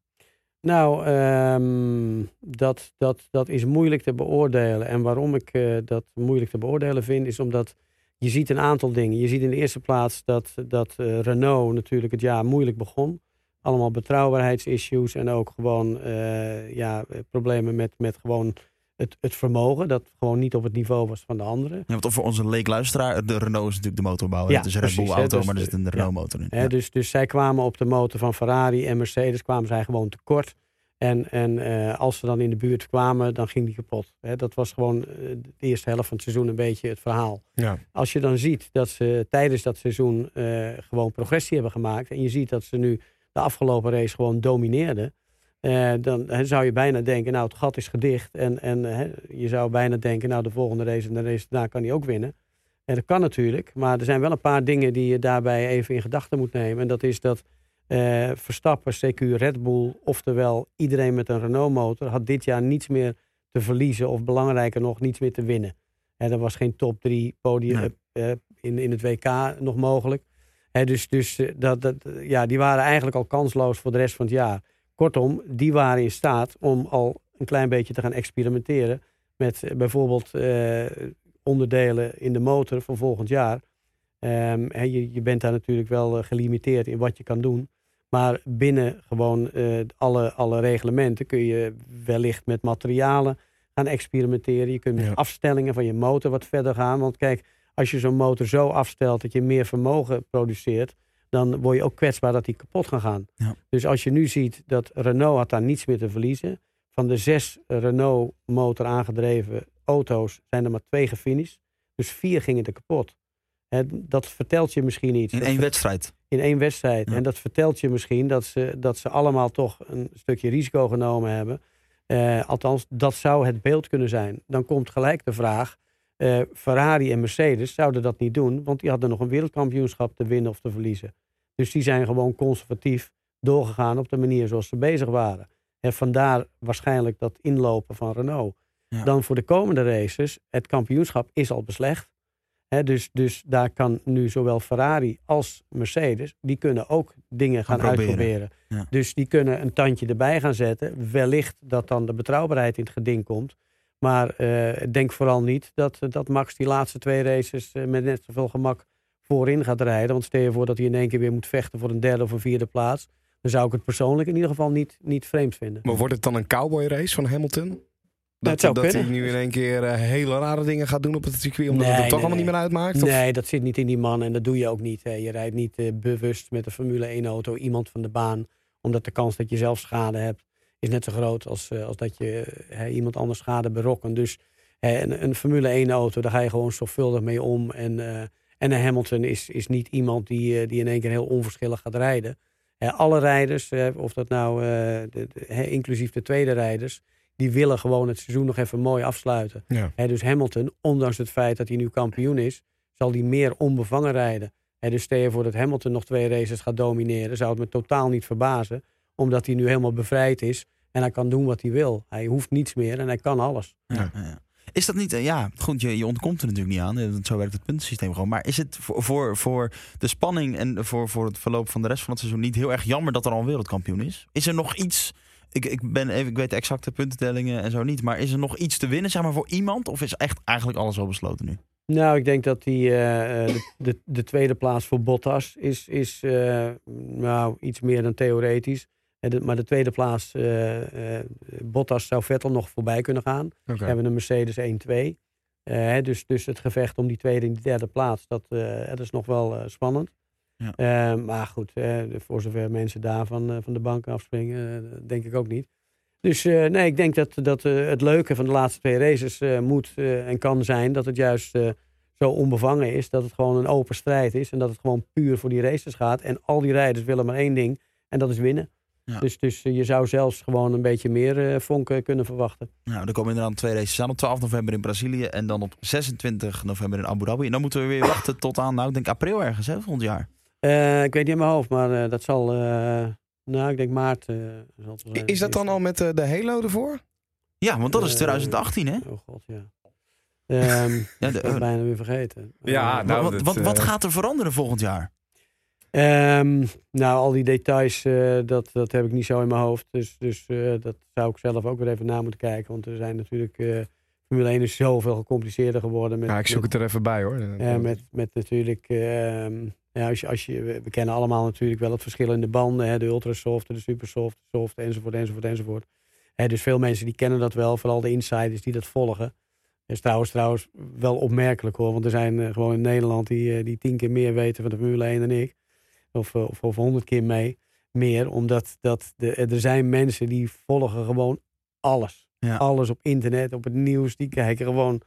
Nou, ehm, dat, dat, dat is moeilijk te beoordelen. En waarom ik eh, dat moeilijk te beoordelen vind, is omdat je ziet een aantal dingen. Je ziet in de eerste plaats dat, dat eh, Renault natuurlijk het jaar moeilijk begon. Allemaal betrouwbaarheidsissues en ook gewoon eh, ja, problemen met, met gewoon het, het vermogen. Dat gewoon niet op het niveau was van de anderen. Ja, want voor onze leekluisteraar, de Renault is natuurlijk de motorbouwer. Ja, het is een Red Bull auto, dus maar er zit een ja. Renault motor in. Hè, dus, dus zij kwamen op de motor van Ferrari en Mercedes kwamen zij gewoon tekort. En, en eh, als ze dan in de buurt kwamen, dan ging die kapot. Hè, dat was gewoon eh, de eerste helft van het seizoen een beetje het verhaal. Ja. Als je dan ziet dat ze tijdens dat seizoen eh, gewoon progressie hebben gemaakt. En je ziet dat ze nu de afgelopen race gewoon domineerden. Eh, dan zou je bijna denken, nou het gat is gedicht. En, en je zou bijna denken, nou de volgende race en de race daarna kan hij ook winnen. En dat kan natuurlijk. Maar er zijn wel een paar dingen die je daarbij even in gedachten moet nemen. En dat is dat eh, Verstappen, CQ, Red Bull, oftewel iedereen met een Renault motor, had dit jaar niets meer te verliezen. Of belangrijker nog, niets meer te winnen. Hè, er was geen top 3 podium Nee. eh, in, in het WK nog mogelijk. Hè, dus dus dat, dat, ja, die waren eigenlijk al kansloos voor de rest van het jaar. Kortom, die waren in staat om al een klein beetje te gaan experimenteren met eh, bijvoorbeeld eh, onderdelen in de motor voor volgend jaar. Ehm, je, je bent daar natuurlijk wel eh, gelimiteerd in wat je kan doen. Maar binnen gewoon alle, alle reglementen kun je wellicht met materialen gaan experimenteren. Je kunt met Ja. afstellingen van je motor wat verder gaan. Want kijk, als je zo'n motor zo afstelt dat je meer vermogen produceert, dan word je ook kwetsbaar dat die kapot gaan gaan. Ja. Dus als je nu ziet dat Renault had daar niets meer te verliezen. Van de zes Renault motor aangedreven auto's zijn er maar twee gefinished. Dus vier gingen er kapot. Dat vertelt je misschien iets. In één wedstrijd. in één wedstrijd. Ja. En dat vertelt je misschien dat ze, dat ze allemaal toch een stukje risico genomen hebben. Eh, althans, dat zou het beeld kunnen zijn. Dan komt gelijk de vraag: eh, Ferrari en Mercedes zouden dat niet doen, want die hadden nog een wereldkampioenschap te winnen of te verliezen. Dus die zijn gewoon conservatief doorgegaan op de manier zoals ze bezig waren. En vandaar waarschijnlijk dat inlopen van Renault. Ja. Dan voor de komende races, het kampioenschap is al beslecht. Dus, dus daar kan nu zowel Ferrari als Mercedes, die kunnen ook dingen gaan Gaan proberen. uitproberen. Ja. Dus die kunnen een tandje erbij gaan zetten. Wellicht dat dan de betrouwbaarheid in het geding komt. Maar eh, denk vooral niet dat, dat Max die laatste twee races eh, met net zoveel gemak voorin gaat rijden. Want stel je voor dat hij in één keer weer moet vechten voor een derde of een vierde plaats. Dan zou ik het persoonlijk in ieder geval niet, niet vreemd vinden. Maar wordt het dan een cowboy race van Hamilton? Dat, het dat hij nu in één keer eh, hele rare dingen gaat doen op het circuit, omdat het Nee, er toch nee, allemaal niet meer uitmaakt? Of- Nee, dat zit niet in die man en dat doe je ook niet. hè. Je rijdt niet eh, bewust met een Formule 1 auto iemand van de baan. Omdat de kans dat je zelf schade hebt is net zo groot als, eh, als dat je iemand anders schade berokkent. Dus een, een Formule 1 auto, daar ga je gewoon zorgvuldig mee om. En, eh, en een Hamilton is, is niet iemand die, eh, die in één keer heel onverschillig gaat rijden. Alle rijders, of dat nou de, de- hè, inclusief de tweede rijders, die willen gewoon het seizoen nog even mooi afsluiten. Ja. Dus Hamilton, ondanks het feit dat hij nu kampioen is, zal hij meer onbevangen rijden. Dus stel je voor dat Hamilton nog twee races gaat domineren, zou het me totaal niet verbazen. Omdat hij nu helemaal bevrijd is en hij kan doen wat hij wil. Hij hoeft niets meer en hij kan alles. Ja. Is dat niet, eh, ja, goed, je, je ontkomt er natuurlijk niet aan. eh, Zo werkt het puntensysteem gewoon. Maar is het voor, voor, voor de spanning en voor, voor het verloop van de rest van het seizoen niet heel erg jammer dat er al een wereldkampioen is? Is er nog iets, ik, ik, ben even, ik weet de exacte puntentellingen en zo niet, maar is er nog iets te winnen zeg maar, voor iemand? Of is echt eigenlijk alles al besloten nu? Nou, ik denk dat die, eh, eh, de, de, de tweede plaats voor Bottas is, is eh, nou, iets meer dan theoretisch. De- maar de tweede plaats, eh, eh, Bottas zou Vettel nog voorbij kunnen gaan. We hebben een Mercedes 1-2. Eh, dus, dus het gevecht om die tweede en die derde plaats, dat, dat is nog wel spannend. Ja. Maar goed, voor zover mensen daar van, van de bank afspringen, denk ik ook niet. Dus nee, ik denk dat, dat het leuke van de laatste twee races moet en kan zijn dat het juist zo onbevangen is. Dat het gewoon een open strijd is en dat het gewoon puur voor die races gaat. En al die rijders willen maar één ding en dat is winnen. Ja. Dus, dus eh, je zou zelfs gewoon een beetje meer eh, vonken kunnen verwachten. Nou, er komen inderdaad twee races aan. Op 12 november in Brazilië en dan op 26 november in Abu Dhabi. En dan moeten we weer wachten tot aan, nou, ik denk april ergens, hè, volgend jaar. Eh, ik weet niet in mijn hoofd, maar eh, dat zal. eh, nou, ik denk maart. eh, zal zijn. Is dat dan al met de Halo ervoor? Ja, want dat is Eh, 2018, hè? Oh god, ja. Ehm Ja, de- bijna weer vergeten. Ja, nou, wat, dat, wat, wat gaat er veranderen volgend jaar? Ehm, nou, al die details, eh, dat, dat heb ik niet zo in mijn hoofd. Dus, dus eh, dat zou ik zelf ook weer even na moeten kijken. Want er zijn natuurlijk. eh Formule 1 is zoveel gecompliceerder geworden. Met, Ja, ik zoek met, het er even bij hoor. met, met natuurlijk. ehm, ja, als je, als je, we kennen allemaal natuurlijk wel het verschil in de banden. Hè, de ultrasoft, de supersoft, de soft, enzovoort, enzovoort, enzovoort. Hè, dus veel mensen die kennen dat wel. Vooral de insiders die dat volgen. is trouwens, trouwens wel opmerkelijk hoor. Want er zijn gewoon in Nederland die, die tien keer meer weten van de Formule 1 dan ik. Of, eh, of, of honderd keer mee, meer. Omdat dat de, er zijn mensen die volgen gewoon alles. Ja. Alles op internet, op het nieuws. Die kijken gewoon...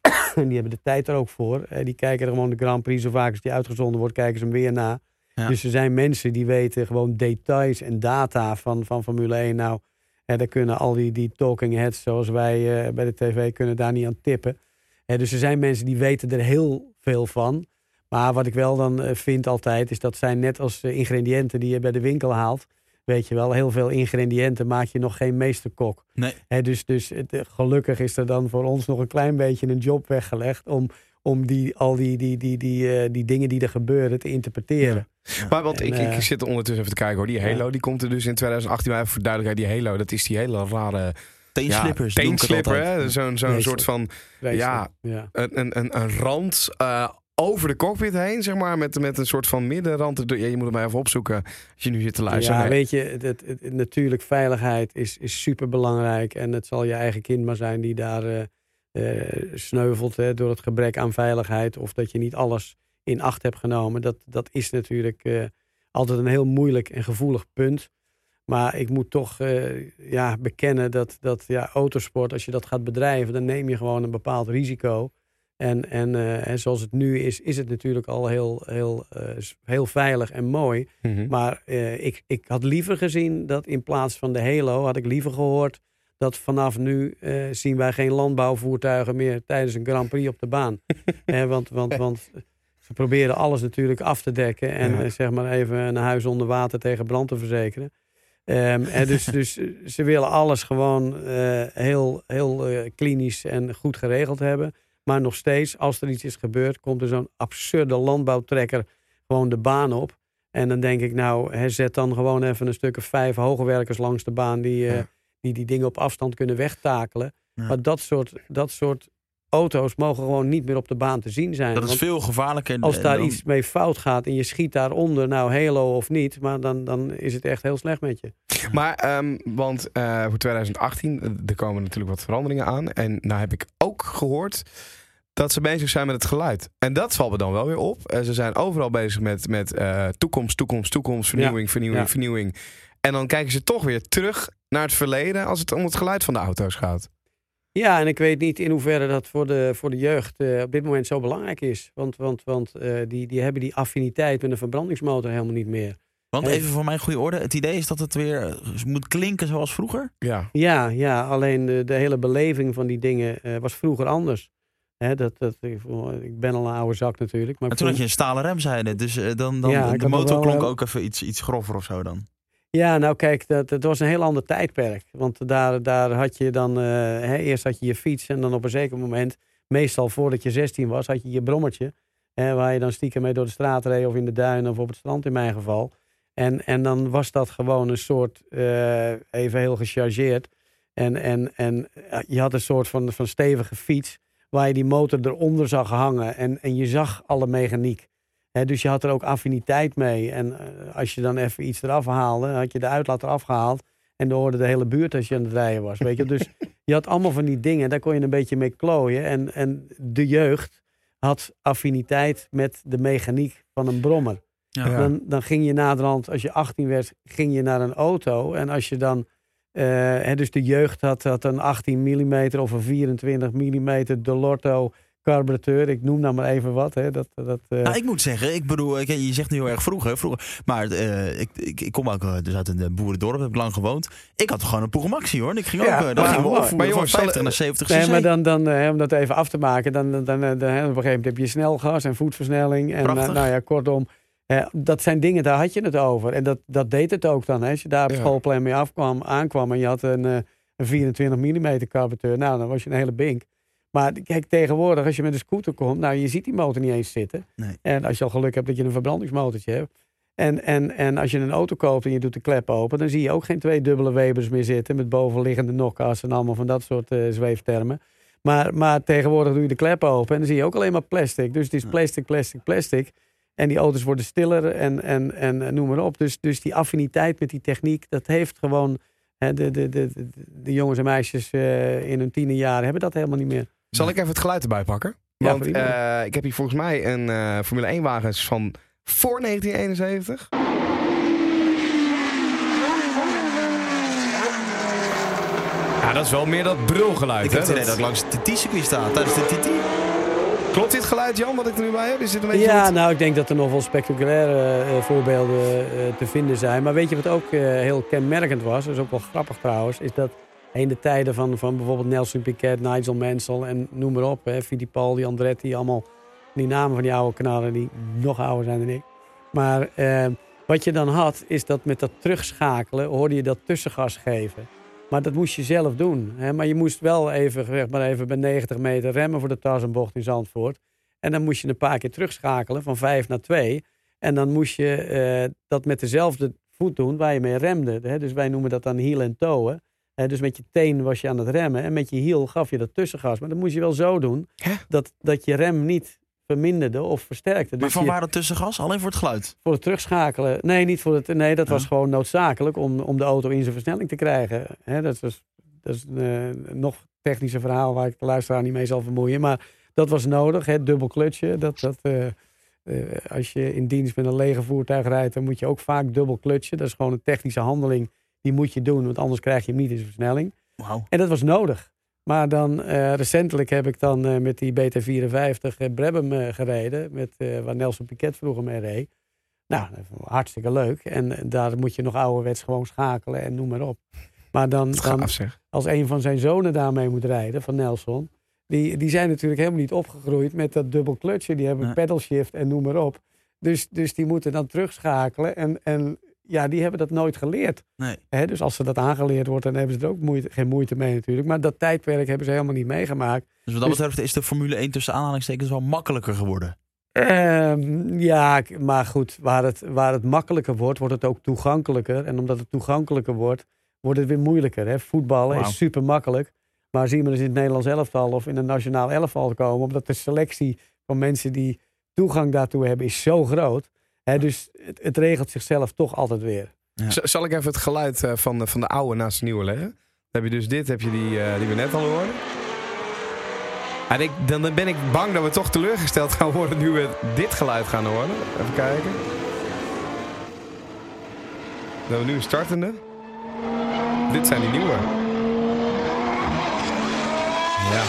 en die hebben de tijd er ook voor. Eh, die kijken er gewoon de Grand Prix zo vaak als die uitgezonden wordt. Kijken ze hem weer na. Ja. Dus er zijn mensen die weten gewoon details en data van, van Formule 1. Nou, eh, daar kunnen al die, die talking heads zoals wij eh, bij de tv kunnen daar niet aan tippen. Eh, dus er zijn mensen die weten er heel veel van. Maar wat ik wel dan eh, vind altijd, is dat zijn net als eh, ingrediënten die je bij de winkel haalt. Weet je wel, heel veel ingrediënten maak je nog geen meesterkok. Nee. Hè, dus dus het, eh, gelukkig is er dan voor ons nog een klein beetje een job weggelegd om, om die, al die, die, die, die, eh, die dingen die er gebeuren te interpreteren. Maar want En, ik, ik zit ondertussen even te kijken hoor. Die Halo die komt er dus in 2018. Maar even voor duidelijkheid, die Halo, dat is die hele rare Teenslippers. ja, teenslipper. Zo'n zo'n soort van Ja. ja. een, een, een, een rand eh, over de cockpit heen, zeg maar. Met, met een soort van middenrand. Ja, je moet maar even opzoeken als je nu zit te luisteren. Ja, Nee. weet je, het, het- het- natuurlijk veiligheid is, is super belangrijk. En het zal je eigen kind maar zijn die daar, eh, eh, sneuvelt hè, door het gebrek aan veiligheid. Of dat je niet alles in acht hebt genomen. Dat, dat is natuurlijk eh, altijd een heel moeilijk en gevoelig punt. Maar ik moet toch ja, bekennen dat, dat ja, autosport, als je dat gaat bedrijven, dan neem je gewoon een bepaald risico. En, en, eh, en zoals het nu is, is het natuurlijk al heel, heel, eh, heel veilig en mooi. Mhm. Maar eh, ik, ik had liever gezien dat in plaats van de Halo, had ik liever gehoord dat vanaf nu zien wij geen landbouwvoertuigen meer tijdens een Grand Prix op de baan. Eh, want, want, want ze proberen alles natuurlijk af te dekken en Ja. zeg maar even een huis onder water tegen brand te verzekeren. Ehm, en dus, dus ze willen alles gewoon heel, heel klinisch en goed geregeld hebben. Maar nog steeds, als er iets is gebeurd, komt er zo'n absurde landbouwtrekker gewoon de baan op. En dan denk ik, nou, hè, zet dan gewoon even een stuk of vijf hoogwerkers langs de baan die, eh, die die dingen op afstand kunnen wegtakelen. Ja. Maar dat soort, dat soort auto's mogen gewoon niet meer op de baan te zien zijn. Dat is Want veel gevaarlijker. als daar dan- iets mee fout gaat en je schiet daaronder, nou Halo of niet, maar dan, dan is het echt heel slecht met je. Maar, ehm, want eh, voor 2018, eh, er komen natuurlijk wat veranderingen aan. En nou heb ik ook gehoord dat ze bezig zijn met het geluid. En dat valt me dan wel weer op. Eh, ze zijn overal bezig met, met eh, toekomst, toekomst, toekomst, vernieuwing, vernieuwing, Ja. vernieuwing. En dan kijken ze toch weer terug naar het verleden als het om het geluid van de auto's gaat. Ja, en ik weet niet in hoeverre dat voor de, voor de jeugd eh, op dit moment zo belangrijk is. Want, want, want eh, die, die hebben die affiniteit met een verbrandingsmotor helemaal niet meer. Want even voor mijn goede orde, het idee is dat het weer eh, moet klinken zoals vroeger. Ja. Ja, ja alleen de, de hele beleving van die dingen eh, was vroeger anders. Hè, dat, dat, ik, ik ben al een oude zak natuurlijk. Maar En toen had je een stalen remzijde, dus eh, dan, dan Ja, ik de motor klonk ook even iets, iets grover of zo dan. Ja, nou kijk, dat, was een heel ander tijdperk. Want daar, daar had je dan, eh, hè, eerst had je je fiets en dan op een zeker moment, meestal voordat je 16 was, had je je brommertje. Hè, waar je dan stiekem mee door de straat reed of in de duinen of op het strand in mijn geval. En, en dan was dat gewoon een soort, eh, even heel gechargeerd. En, en, en ja, je had een soort van, van stevige fiets waar je die motor eronder zag hangen. En, en je zag alle mechaniek. Dus je had er ook affiniteit mee. En eh, als je dan even iets eraf haalde, had je de uitlaat eraf gehaald. En dan hoorde de hele buurt als je aan het rijden was. Weet je? Dus je had allemaal van die dingen, daar kon je een beetje mee klooien. En, en de jeugd had affiniteit met de mechaniek van een brommer. Ja. Dan, dan ging je naderhand, als je 18 werd, ging je naar een auto. En als je dan, eh, hè, dus de jeugd had, had een 18 mm of een 24 mm Delorto carburateur. Ik noem nou maar even wat. Hè. Dat, dat, eh, Nou, ik moet zeggen, ik bedoel, ik- je zegt nu heel erg vroeger, vroeger maar eh, ik, ik, ik kom ook eh, dus uit een boerendorp, heb ik lang gewoond. Ik had gewoon een Pugamaxi hoor. En ik ging ook, Ja, eh, dan maar- gingen we maar- opvoeren maar van jongens, 50 zal- naar 70 Nee, cc. maar dan, dan om dat even af te maken, dan, dan, dan, dan, dan, op een gegeven moment heb je snelgas en voetversnelling. En Prachtig. nou ja, kortom, dat zijn dingen, daar had je het over. En dat, dat deed het ook dan. Hè. Als je daar op Ja. schoolplein mee afkwam, aankwam en je had een, eh, een 24 mm carburateur, nou dan was je een hele bink. Maar kijk, tegenwoordig, als je met een scooter komt, nou je ziet die motor niet eens zitten. Nee. En als je al geluk hebt dat je een verbrandingsmotortje hebt. En, en, en als je een auto koopt en je doet de klep open, dan zie je ook geen twee dubbele Webers meer zitten met bovenliggende nokkas en allemaal van dat soort eh, zweeftermen. Maar, maar tegenwoordig doe je de klep open en dan zie je ook alleen maar plastic. Dus het is plastic, plastic, plastic. En die auto's worden stiller en, en, en eh, noem maar op. Dus, dus die affiniteit met die techniek, dat heeft gewoon... Hè, de, de, de, de, jongens en meisjes eh, in hun tienerjaren hebben dat helemaal niet meer. Zal ik even het geluid erbij pakken? Want eh, ik heb hier volgens mij een eh, Formule 1 wagens van voor 1971. Ja, dat is wel meer dat brulgeluid. ik heb hè? het idee dat langs het TT-circuit sta, tijdens de TT. Klopt dit geluid, Jan, wat ik er nu bij heb? Is dit een beetje Ja, goed? nou, ik denk dat er nog wel spectaculaire eh, voorbeelden eh, te vinden zijn. Maar weet je wat ook eh, heel kenmerkend was? Dat is ook wel grappig trouwens. Is dat in de tijden van, van bijvoorbeeld Nelson Piquet, Nigel Mansell en noem maar op. Hè, Fittipaldi, Andretti, allemaal die namen van die oude knallen die nog ouder zijn dan ik. Maar eh, wat je dan had, is dat met dat terugschakelen hoorde je dat tussengas geven. Maar dat moest je zelf doen. Hè? Maar je moest wel even, maar even bij 90 meter remmen voor de Tarzanbocht in Zandvoort. En dan moest je een paar keer terugschakelen van 5 naar 2. En dan moest je eh, dat met dezelfde voet doen waar je mee remde. Hè? Dus wij noemen dat dan heel en toe. Dus met je teen was je aan het remmen. En met je hiel gaf je dat tussengas. Maar dat moest je wel zo doen Hè? dat, dat je rem niet verminderde of versterkte. Maar Dus van je- waar dat tussengas? Alleen voor het geluid. voor het terugschakelen. Nee, niet voor het. Nee, dat was gewoon noodzakelijk om, om de auto in zijn versnelling te krijgen. Hè, dat was dat is een eh, nog technischer verhaal waar ik de luisteraar niet mee zal vermoeien. Maar dat was nodig, hè, dubbel klutje. Dat, dat, eh, eh, als je in dienst met een lege voertuig rijdt, dan moet je ook vaak dubbel klutje. Dat is gewoon een technische handeling. Die moet je doen, want anders krijg je hem niet in zijn versnelling. En dat was nodig. Maar dan eh, recentelijk heb ik dan eh, met die BT54 uh, Brabham eh, gereden. Met, waar Nelson Piquet vroeger mee reed. Nou, hartstikke leuk. En daar moet je nog ouderwets gewoon schakelen en noem maar op. Maar dan, als een van zijn zonen daarmee moet rijden, van Nelson. Die, die zijn natuurlijk helemaal niet opgegroeid met dat dubbel klutje. Die hebben Nee. pedal shift en noem maar op. Dus, dus die moeten dan terugschakelen. En, en ja, die hebben dat nooit geleerd. Nee. Hè, dus als ze dat aangeleerd wordt, dan hebben ze er ook moeite, geen moeite mee natuurlijk. Maar dat tijdperk hebben ze helemaal niet meegemaakt. Dus wat dat Dus- betreft is de Formule 1 tussen aanhalingstekens wel makkelijker geworden. Ehm, ja, maar goed, waar het, waar het makkelijker wordt, wordt het ook toegankelijker. En omdat het toegankelijker wordt, wordt het weer moeilijker. Hè? Voetballen is super makkelijk. Maar zie maar eens in het Nederlands elftal of in een nationaal elftal komen. Omdat de selectie van mensen die toegang daartoe hebben, is zo groot. Dus het, het regelt zichzelf toch altijd weer. Ja. Zal ik even het geluid eh, van, de, van de oude naast de nieuwe leggen? Dan heb je dus dit, heb je die, eh, die we net al hoorden. En ik, dan ben ik bang dat we toch teleurgesteld gaan worden nu we dit geluid gaan horen. Even kijken. Dan hebben we nu een startende. Dit zijn die nieuwe. Ja.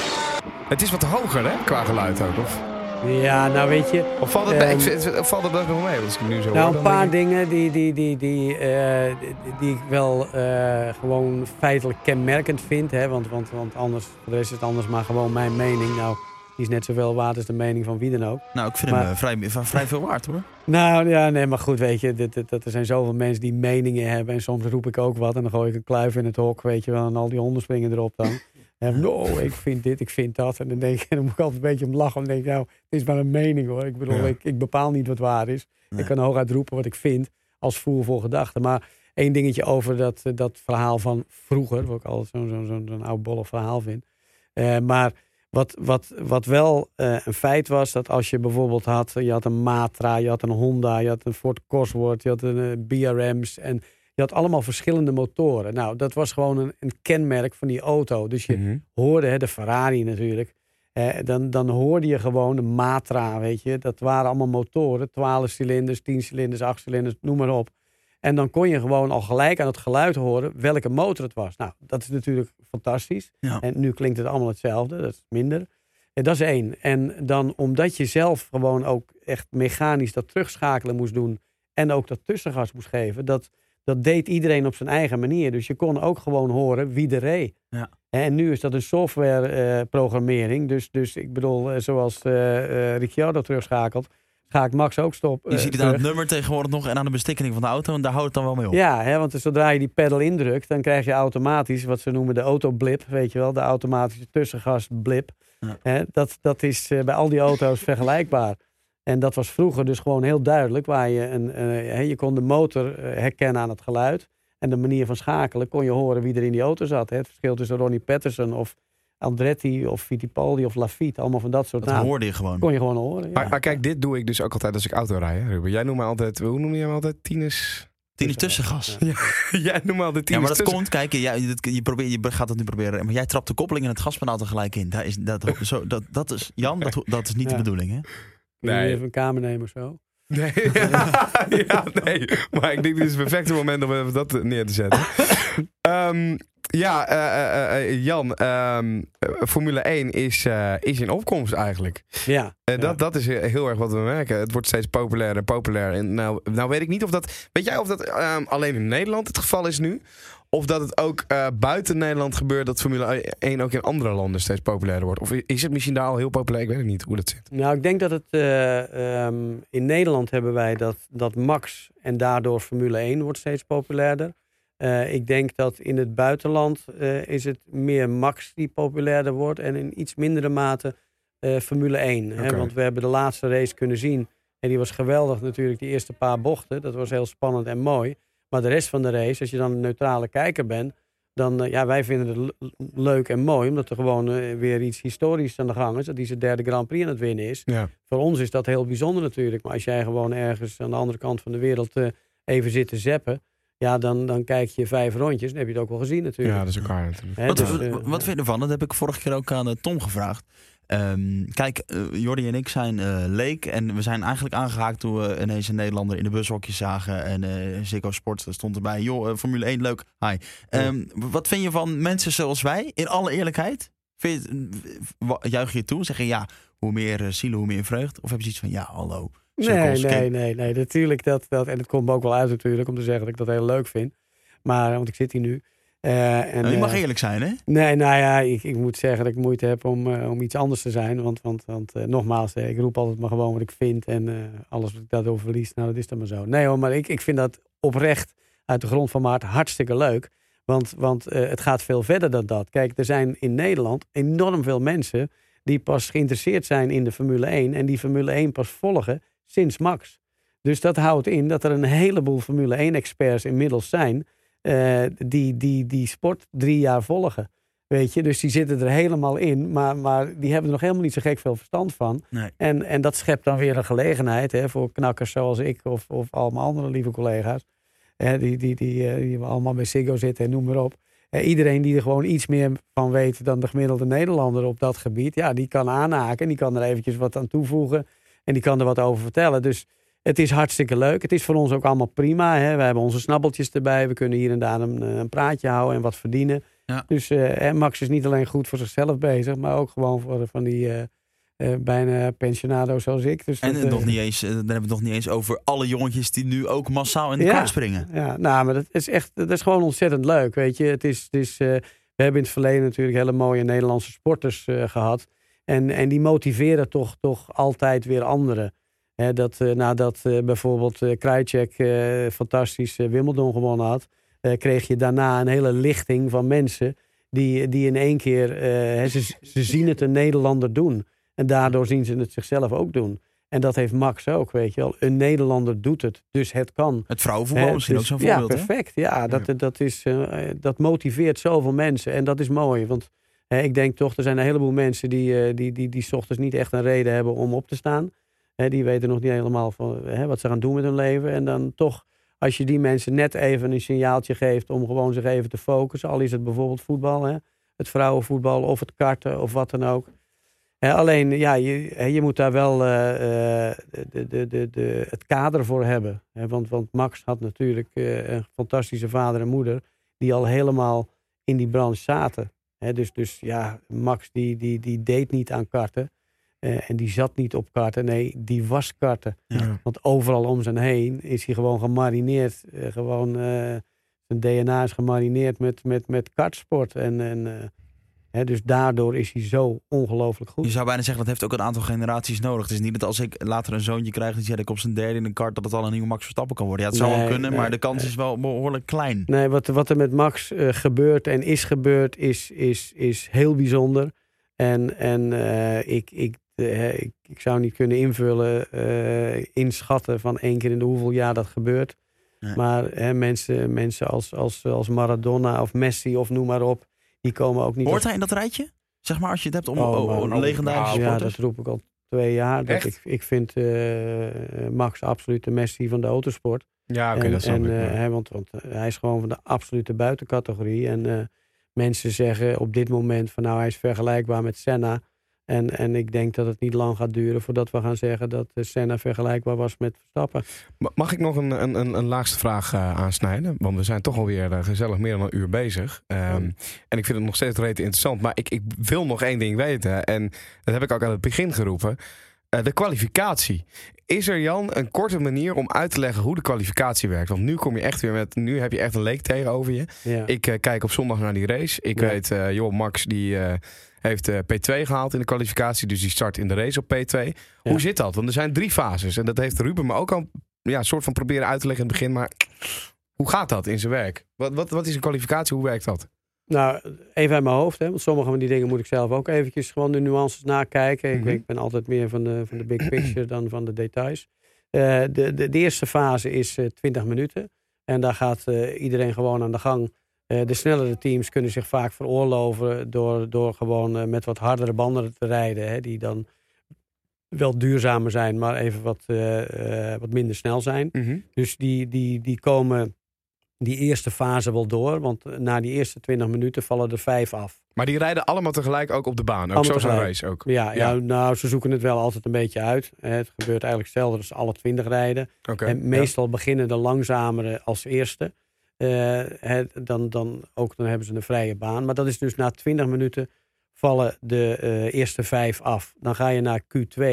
Het is wat hoger, hè, qua geluid ook. Of, Ja, nou weet je, of valt het, ik vind- of valt het best nog mee? Als ik nu zo Nou, hoor, een paar ik- dingen die, die, die, die, eh, die, ik wel eh, gewoon feitelijk kenmerkend vind. Hè? Want, want, want anders, voor de rest is het anders maar gewoon mijn mening. Nou, die is net zoveel waard als de mening van wie dan ook. Nou, ik vind Maar- hem eh, vrij, vrij, vrij veel waard hoor. Nou ja, nee, maar goed, weet je, dit, dit, dat er zijn zoveel mensen die meningen hebben. En soms roep ik ook wat en dan gooi ik een kluif in het hok, weet je wel. En al die honden springen erop dan. En no, ik vind dit, ik vind dat. En dan denk ik, en dan moet ik altijd een beetje om lachen. Dan denk ik, nou, het is maar een mening hoor. Ik bedoel, Ja. ik, ik bepaal niet wat waar is. Nee. Ik kan hooguit roepen wat ik vind als voer voor gedachten. Maar één dingetje over dat, eh, dat verhaal van vroeger, wat ik altijd zo'n zo'n zo'n oud bolle verhaal vind. Eh, maar wat, wat, wat wel eh, een feit was, dat als je bijvoorbeeld had, je had een Matra, je had een Honda, je had een Ford Cosworth, je had een BRM's en je had allemaal verschillende motoren. Nou, dat was gewoon een, een kenmerk van die auto. Dus je Mhm. hoorde, hè, de Ferrari natuurlijk. Eh, dan, dan hoorde je gewoon de Matra, weet je. Dat waren allemaal motoren. 12 cilinders, 10 cilinders, 8 cilinders, noem maar op. En dan kon je gewoon al gelijk aan het geluid horen welke motor het was. Nou, dat is natuurlijk fantastisch. Ja. En nu klinkt het allemaal hetzelfde, dat is minder. En dat is één. En dan omdat je zelf gewoon ook echt mechanisch dat terugschakelen moest doen. En ook dat tussengas moest geven. Dat, dat deed iedereen op zijn eigen manier. Dus je kon ook gewoon horen wie er reed. Ja. En nu is dat een softwareprogrammering. dus, dus ik bedoel, eh, zoals eh eh Ricciardo terugschakelt, ga ik Max ook stop. Je ziet het aan het nummer tegenwoordig nog en aan de bestikking van de auto. En daar houdt het dan wel mee op. Ja, hè, want zodra je die pedal indrukt, dan krijg je automatisch wat ze noemen de autoblip, weet je wel, de automatische tussengasblip. Ja. Hè, dat, dat is bij al die auto's vergelijkbaar. En dat was vroeger dus gewoon heel duidelijk, waar je een, eh, hè, je kon de motor eh, herkennen aan het geluid. En de manier van schakelen kon je horen wie er in die auto zat. Hè. Het verschil tussen Ronnie Patterson of Andretti of Fittipaldi of Lafitte, allemaal van dat soort Dat namen. hoorde je gewoon. Kon je gewoon horen. Ja. Maar, maar kijk, dit doe ik dus ook altijd als ik auto rijd, hè, Ruben. Jij noemt me altijd, hoe noem je hem altijd? Tienes? Tien tussengas. Ja. Jij noemt me altijd Ja, tienes maar dat tussen- komt, kijk, jij, je, je, probeert, je gaat dat nu proberen. Maar jij trapt de koppeling en het gaspedaal tegelijk in. Daar is, dat, zo, dat, dat is, Jan, dat, dat is niet Ja. de bedoeling, hè? Nee. even een kamer nemen of zo? Nee, ja, nee. Maar ik denk dit is het perfecte moment om even dat eh, neer te zetten. Ehm, ja, eh, eh, Jan, ehm, eh, Formule 1 is, is in opkomst eigenlijk. Ja. Ja. dat, dat is heel erg wat we merken. Het wordt steeds populairder en populair. En nou, nou weet ik niet of dat... Weet jij of dat ehm, alleen in Nederland het geval is nu? Of dat het ook eh, buiten Nederland gebeurt dat Formule 1 ook in andere landen steeds populairder wordt? Of is het misschien daar al heel populair? Ik weet het niet hoe dat zit. Nou, ik denk dat het eh, ehm, in Nederland hebben wij dat, dat Max en daardoor Formule 1 wordt steeds populairder. Eh, ik denk dat in het buitenland is het meer Max die populairder wordt en in iets mindere mate Formule 1. Hè? Want we hebben de laatste race kunnen zien en die was geweldig natuurlijk, die eerste paar bochten. Dat was heel spannend en mooi. Maar de rest van de race, als je dan een neutrale kijker bent, dan, eh, ja, wij vinden het le- leuk en mooi, omdat er gewoon eh, weer iets historisch aan de gang is. Dat die zijn derde Grand Prix aan het winnen is. Ja. Voor ons is dat heel bijzonder natuurlijk. Maar als jij gewoon ergens aan de andere kant van de wereld eh, even zit te zappen. Ja, dan, dan kijk je vijf rondjes. Dan heb je het ook wel gezien natuurlijk. Ja, dat is elkaar natuurlijk. Wat, dus, wat, wat vind je ervan? Dat heb ik vorige keer ook aan Tom gevraagd. Ehm, kijk, eh Jordi en ik zijn eh leek en we zijn eigenlijk aangehaakt toen we ineens een Nederlander in de bushokjes zagen en eh Ziggo Sport stond erbij. Joh, eh, Formule 1, leuk, hi. Ehm, Wat vind je van mensen zoals wij, in alle eerlijkheid? Vind je, juich je toe? Zeg je ja, hoe meer uh, zielen, hoe meer vreugd? Of heb je zoiets van ja, hallo, Nee, nee, nee, nee. Natuurlijk, dat, dat, en het komt me ook wel uit natuurlijk om te zeggen dat ik dat heel leuk vind. Maar, want ik zit hier nu. Eh, en, Nou, je mag eh, eerlijk zijn, hè? Nee, nou ja, ik, ik moet zeggen dat ik moeite heb om, eh, om iets anders te zijn. Want, want, want nogmaals, ik roep altijd maar gewoon wat ik vind. En alles wat ik daardoor verlies, nou dat is dan maar zo. Nee hoor, maar ik, ik vind dat oprecht uit de grond van mijn hart hartstikke leuk. Want, want het gaat veel verder dan dat. Kijk, er zijn in Nederland enorm veel mensen die pas geïnteresseerd zijn in de Formule 1. En die Formule 1 pas volgen sinds Max. Dus dat houdt in dat er een heleboel Formule 1-experts inmiddels zijn. Eh, die, die die sport drie jaar volgen. Weet je, dus die zitten er helemaal in. Maar, maar die hebben er nog helemaal niet zo gek veel verstand van. Nee. En, en dat schept dan weer een gelegenheid hè, voor knakkers zoals ik of, of allemaal andere lieve collega's. Hè, die, die, die, eh, die allemaal bij Ziggo zitten en noem maar op. Eh, iedereen die er gewoon iets meer van weet dan de gemiddelde Nederlander op dat gebied. Ja, die kan aanhaken en die kan er eventjes wat aan toevoegen. En die kan er wat over vertellen. Dus het is hartstikke leuk. Het is voor ons ook allemaal prima. Hè. We hebben onze snabbeltjes erbij. We kunnen hier en daar een, een praatje houden en wat verdienen. Ja. Dus eh, Max is niet alleen goed voor zichzelf bezig, maar ook gewoon voor van die eh, eh, bijna pensionado's zoals ik. Dus En dat, eh, nog eh, niet eens, eh, dan hebben we het nog niet eens over alle jongetjes die nu ook massaal in de Ja. springen. Ja, nou, maar dat is echt, dat is gewoon ontzettend leuk, weet je. Het is, het is, eh, we hebben in het verleden natuurlijk hele mooie Nederlandse sporters eh, gehad. En, en die motiveren toch, toch altijd weer anderen. Dat eh, nadat eh, bijvoorbeeld eh Krajcek fantastisch Wimbledon gewonnen had, kreeg je daarna een hele lichting van mensen die, die in één keer, ze, ze zien het een Nederlander doen. En daardoor zien ze het zichzelf ook doen. En dat heeft Max ook, weet je wel. Een Nederlander doet het, dus het kan. Het vrouwenvoetbal Hè, misschien dus- ook zo'n voorbeeld. Ja, hè? perfect. Ja, dat, dat, is, dat motiveert zoveel mensen. En dat is mooi. Want ik denk toch, er zijn een heleboel mensen die, die, die, die 's ochtends niet echt een reden hebben om op te staan. Die weten nog niet helemaal van, hè, wat ze gaan doen met hun leven. En dan toch, als je die mensen net even een signaaltje geeft om gewoon zich even te focussen. Al is het bijvoorbeeld voetbal, hè, het vrouwenvoetbal of het karten of wat dan ook. Alleen, ja, je, je moet daar wel eh, eh, de, de, de, de, het kader voor hebben. Want, want Max had natuurlijk eh, een fantastische vader en moeder... die al helemaal in die branche zaten. Dus, dus ja, Max die, die, die deed niet aan karten. Eh, en die zat niet op karten. Nee, die was karten. Ja. Want overal om zijn heen is hij gewoon gemarineerd. eh, gewoon, eh, zijn DNA is gemarineerd met, met, met kartsport. En, en, hè, dus daardoor is hij zo ongelooflijk goed. Je zou bijna zeggen, dat heeft ook een aantal generaties nodig. Het is niet dat als ik later een zoontje krijg, die zet ik op zijn derde in een kart, dat het al een nieuwe Max Verstappen kan worden. Ja, het zou wel kunnen, nee, maar de kans is wel behoorlijk klein. Nee, wat, wat er met Max gebeurt en is gebeurd, is, is, is heel bijzonder. En, en ik, ik, eh, ik, ik zou niet kunnen invullen, eh, inschatten van één keer in de hoeveel jaar dat gebeurt. Nee. Maar hè, mensen, mensen als, als, als Maradona of Messi of noem maar op, die komen ook niet... Hoort hij in dat rijtje? Zeg maar, als je het hebt om Oh, oh, maar- oh, legendarische Ja, dat roep ik al twee jaar. Dat Echt? ik, ik vind eh, Max absoluut de Messi van de autosport. Ja, oké, dat snap en, ik. maar- hè, want, want hij is gewoon van de absolute buitencategorie. En eh, mensen zeggen op dit moment van nou hij is vergelijkbaar met Senna. En, en ik denk dat het niet lang gaat duren voordat we gaan zeggen dat eh, Senna vergelijkbaar was met Verstappen. Ma- Mag ik nog een, een, een, een laatste vraag eh, aansnijden? Want we zijn toch alweer uh, gezellig meer dan een uur bezig. Um, en ik vind het nog steeds rete interessant. Maar ik, ik wil nog één ding weten. En dat heb ik ook aan het begin geroepen. Uh, de kwalificatie. Is er, Jan, een korte manier om uit te leggen hoe de kwalificatie werkt? Want nu kom je echt weer met. Nu heb je echt een leek tegenover je. Ja. Ik kijk op zondag naar die race. Ik Ja. weet, joh, Max die heeft P2 gehaald in de kwalificatie. Dus die start in de race op P2. Ja. Hoe zit dat? Want er zijn drie fases. En dat heeft Ruben me ook al ja, een soort van proberen uit te leggen in het begin. Maar hoe gaat dat in zijn werk? Wat, wat, wat is een kwalificatie? Hoe werkt dat? Nou, even uit mijn hoofd. Hè, want sommige van die dingen moet ik zelf ook eventjes gewoon de nuances nakijken. Mhm. ik, weet, ik ben altijd meer van de, van de big picture dan van de details. Uh, de, de, de, eerste fase is uh, 20 minuten. En daar gaat uh, iedereen gewoon aan de gang. Uh, de snellere teams kunnen zich vaak veroorloven door, door gewoon uh, met wat hardere banden te rijden. Hè, die dan wel duurzamer zijn, maar even wat, uh, wat minder snel zijn. Mhm. Dus die, die, die komen die eerste fase wel door. Want eh, na die eerste 20 minuten vallen er vijf af. Maar die rijden allemaal tegelijk ook op de baan. Ook Allemaal zo tegelijk. race ook. Ja, ja. Ja. nou, ze zoeken het wel altijd een beetje uit. Het gebeurt eigenlijk hetzelfde als alle 20 rijden. En ja. meestal beginnen de langzamere als eerste. Eh, dan, dan, ook, dan hebben ze een vrije baan. Maar dat is dus na 20 minuten vallen de eh, eerste vijf af. Dan ga je naar Q2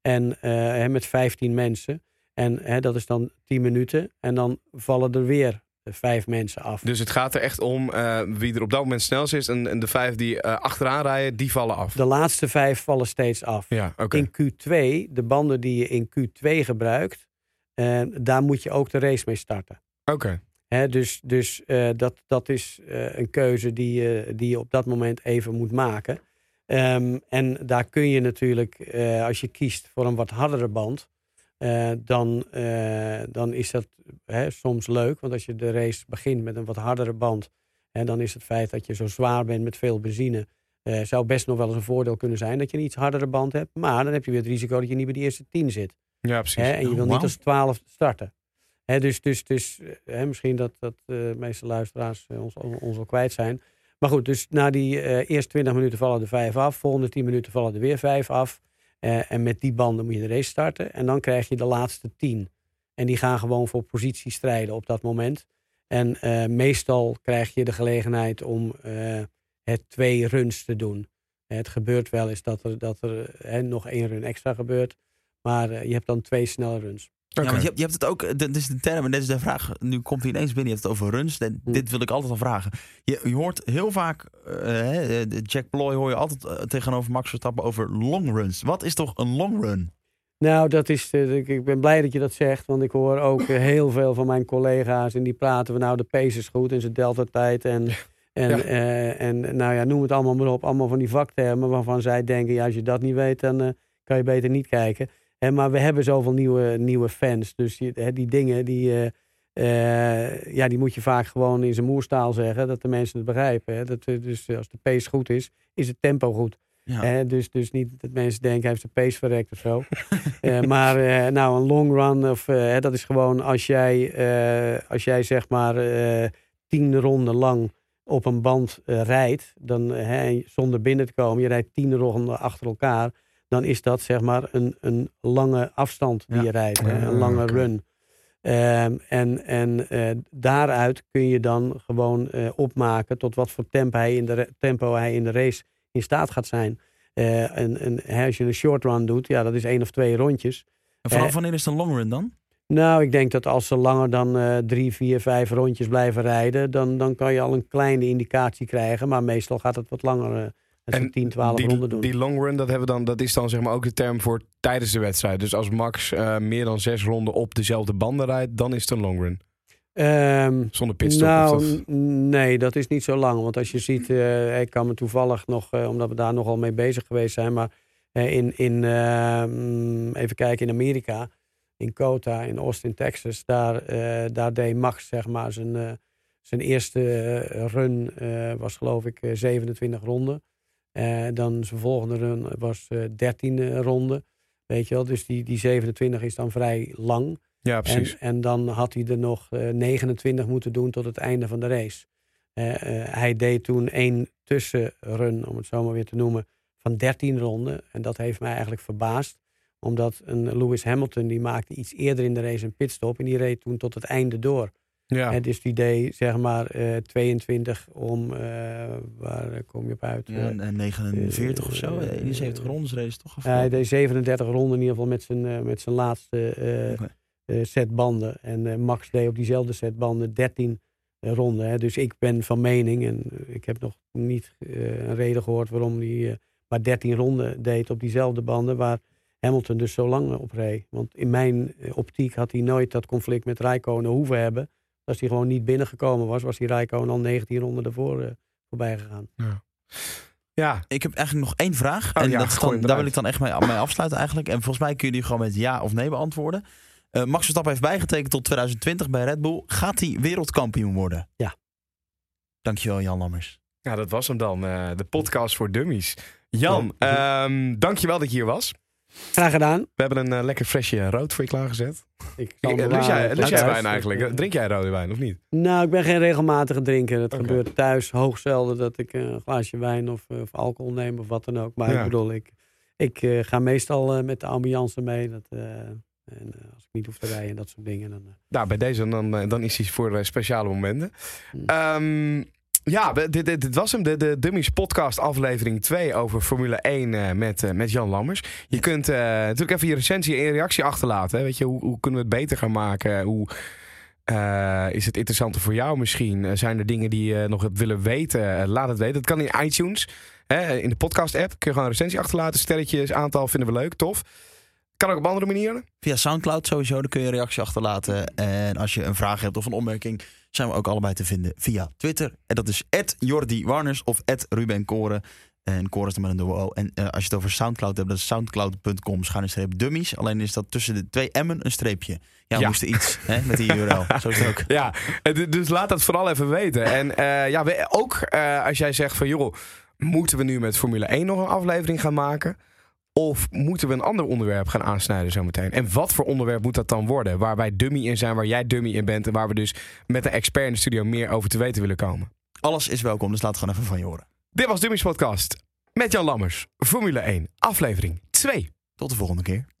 en, eh, met 15 mensen. En hè, dat is dan 10 minuten. En dan vallen er weer vijf mensen af. Dus het gaat er echt om wie er op dat moment snelst is. En, en de vijf die achteraan rijden, die vallen af. De laatste vijf vallen steeds af. Ja. In Q2, de banden die je in Q2 gebruikt, daar moet je ook de race mee starten. Oké. Dus dus eh, dat, dat is eh, een keuze die, je die je op dat moment even moet maken. Ehm, en daar kun je natuurlijk, eh, als je kiest voor een wat hardere band, dan, dan is dat soms leuk. Want als je de race begint met een wat hardere band, hè, dan is het feit dat je zo zwaar bent met veel benzine, zou best nog wel eens een voordeel kunnen zijn dat je een iets hardere band hebt. Maar dan heb je weer het risico dat je niet bij de eerste tien zit. Ja, precies. En je wil niet als 12 starten. Dus dus, dus eh, misschien dat, dat eh, de meeste luisteraars eh, ons, ons al kwijt zijn. Maar goed, dus na die eh eerste 20 minuten vallen er vijf af. Volgende 10 minuten vallen er weer vijf af. Eh, en met die banden moet je de race starten. En dan krijg je de laatste 10. En die gaan gewoon voor positie strijden op dat moment. En eh, meestal krijg je de gelegenheid om eh, het twee runs te doen. Het gebeurt wel eens dat er, dat er nog één run extra gebeurt. Maar eh, je hebt dan twee snelle runs. Ja, want je, hebt, je hebt het ook, eh, dit is de term en dit is de vraag. Nu komt hij ineens binnen, je hebt het over runs. Dit, Hm. dit wil ik altijd al vragen. Je, je hoort heel vaak, de Jack Ploy hoor je altijd tegenover Max Verstappen over long runs. Wat is toch een long run? Nou, dat is, ik, ik ben blij dat je dat zegt. Want ik hoor ook heel veel van mijn collega's. En die praten van nou, de pace is goed in zijn delta-tijd. En, en, Ja. eh, en nou ja, noem het allemaal maar op. Allemaal van die vaktermen waarvan zij denken... ja, als je dat niet weet, dan kan je beter niet kijken. Maar we hebben zoveel nieuwe, nieuwe fans. Dus die, dingen, die, eh, eh, ja, die moet je vaak gewoon in zijn moerstaal zeggen. Dat de mensen het begrijpen. Dat, eh, dus als de pace goed is, is het tempo goed. Ja. Dus, dus niet dat mensen denken, hij heeft zijn pace verrekt of zo. Maar nou, een long run, of, dat is gewoon als jij, als jij zeg maar tien ronden lang op een band rijdt, dan, zonder binnen te komen, je rijdt tien ronden achter elkaar, dan is dat zeg maar een, een lange afstand die Ja. je rijdt, Ja, een lange run. Ehm, en en eh, daaruit kun je dan gewoon eh, opmaken tot wat voor tempo hij, in de, tempo hij in de race in staat gaat zijn. Eh, en, en als je een short run doet, ja, dat is één of twee rondjes. En vanaf Eh, wanneer is het een long run dan? Nou, ik denk dat als ze langer dan drie, vier, vijf rondjes blijven rijden, dan, dan kan je al een kleine indicatie krijgen. Maar meestal gaat het wat langer. Ze 10, 12 die, ronden doen. die long run, dat, hebben we dan, dat is dan zeg maar ook de term voor tijdens de wedstrijd. Dus als Max eh, meer dan zes ronden op dezelfde banden rijdt, dan is het een long run. Ehm, Zonder pitstop. nou, of dat- nee, dat is niet zo lang. Want als je ziet, eh, ik kan me toevallig nog, eh, omdat we daar nogal mee bezig geweest zijn, maar in, in ehm, even kijken, in Amerika, in Kota, in Austin, Texas, daar, daar deed Max, zeg maar, zijn, zijn eerste run was geloof ik eh, 27 ronden. Eh, dan zijn volgende run was eh 13 ronden. Weet je wel, dus die, die 27 is dan vrij lang. ja, En, precies. en dan had hij er nog eh, 29 moeten doen tot het einde van de race. Eh, eh, hij deed toen één tussenrun, om het zo maar weer te noemen, van 13 ronden. En dat heeft mij eigenlijk verbaasd. Omdat een Lewis Hamilton, die maakte iets eerder in de race een pitstop. En die reed toen tot het einde door. Ja. Hè, dus die deed zeg maar eh, 22 om, eh, waar kom je op uit? Ja, Eh, en- en 49 of zo? eh, 71 rondes race toch? ja, hij deed 37 ronden in ieder geval met zijn, eh, met zijn laatste eh, eh, set banden. En eh, Max deed op diezelfde set banden 13 ronden. Hè. Dus ik ben van mening, en eh, ik heb nog niet eh, een reden gehoord waarom hij eh, maar 13 ronden deed op diezelfde banden, waar Hamilton dus zo lang op reed. Want in mijn eh, optiek had hij nooit dat conflict met Rijkonen hoeven hebben. Als hij gewoon niet binnengekomen was, was die Rijkonen al 19 ronden daarvoor eh, voorbij gegaan. ja, Ik heb eigenlijk nog één vraag. Oh en ja, dat is dan, daar wil ik dan echt mee, mee afsluiten eigenlijk. En volgens mij kun je die gewoon met ja of nee beantwoorden. Eh, Max Verstappen heeft bijgetekend tot 2020 bij Red Bull. Gaat hij wereldkampioen worden? Ja. Dankjewel Jan Lammers. ja, dat was hem dan. eh, de podcast voor dummies. Jan, ehm dankjewel dat je hier was. Graag gedaan. We hebben een eh, lekker flesje rood voor je klaargezet. Ik zal eh, Lust jij, lust jij wijn eigenlijk? Drink jij rode wijn of niet? Nou, ik ben geen regelmatige drinker. Het gebeurt thuis hoog zelden dat ik eh, een glaasje wijn of, of alcohol neem of wat dan ook. Maar Ja. ik bedoel, ik, ik ga meestal met de ambiance mee. Dat, en als ik niet hoef te rijden en dat soort dingen. Dan, Nou, bij deze dan, dan is hij voor speciale momenten. Ehm, ja, dit, dit, dit was hem. De, de Dummies podcast aflevering 2 over Formule 1 eh, met, eh, met Jan Lammers. Je kunt eh, natuurlijk even je recensie en je reactie achterlaten. Hè? Weet je, hoe, hoe kunnen we het beter gaan maken? Hoe is het interessanter voor jou misschien? Zijn er dingen die je nog hebt willen weten? Laat het weten. Dat kan in iTunes. Hè? In de podcast app kun je gewoon een recensie achterlaten. Sterretjes, aantal vinden we leuk, tof. Kan ook op andere manieren. Via Soundcloud sowieso, daar kun je een reactie achterlaten. En als je een vraag hebt of een opmerking, zijn we ook allebei te vinden via Twitter. En dat is Jordi Warners of Ruben Koren. En Koren is dan met een dubbel O. En eh, als je het over Soundcloud hebt, dat is soundcloud.com schuine dummies. Alleen is dat tussen de twee M'en een streepje. Ja, we Ja. moesten iets hè, met die URL. Zo is het ook. Ja, dus laat dat vooral even weten. En eh, ja, ook eh, als jij zegt van joh, moeten we nu met Formule 1 nog een aflevering gaan maken? Of moeten we een ander onderwerp gaan aansnijden zometeen? En wat voor onderwerp moet dat dan worden? Waar wij dummy in zijn, waar jij dummy in bent... en waar we dus met een expert in de studio meer over te weten willen komen. Alles is welkom, dus laat gewoon even van je horen. Dit was Dummies Podcast met Jan Lammers. Formule 1, aflevering 2. Tot de volgende keer.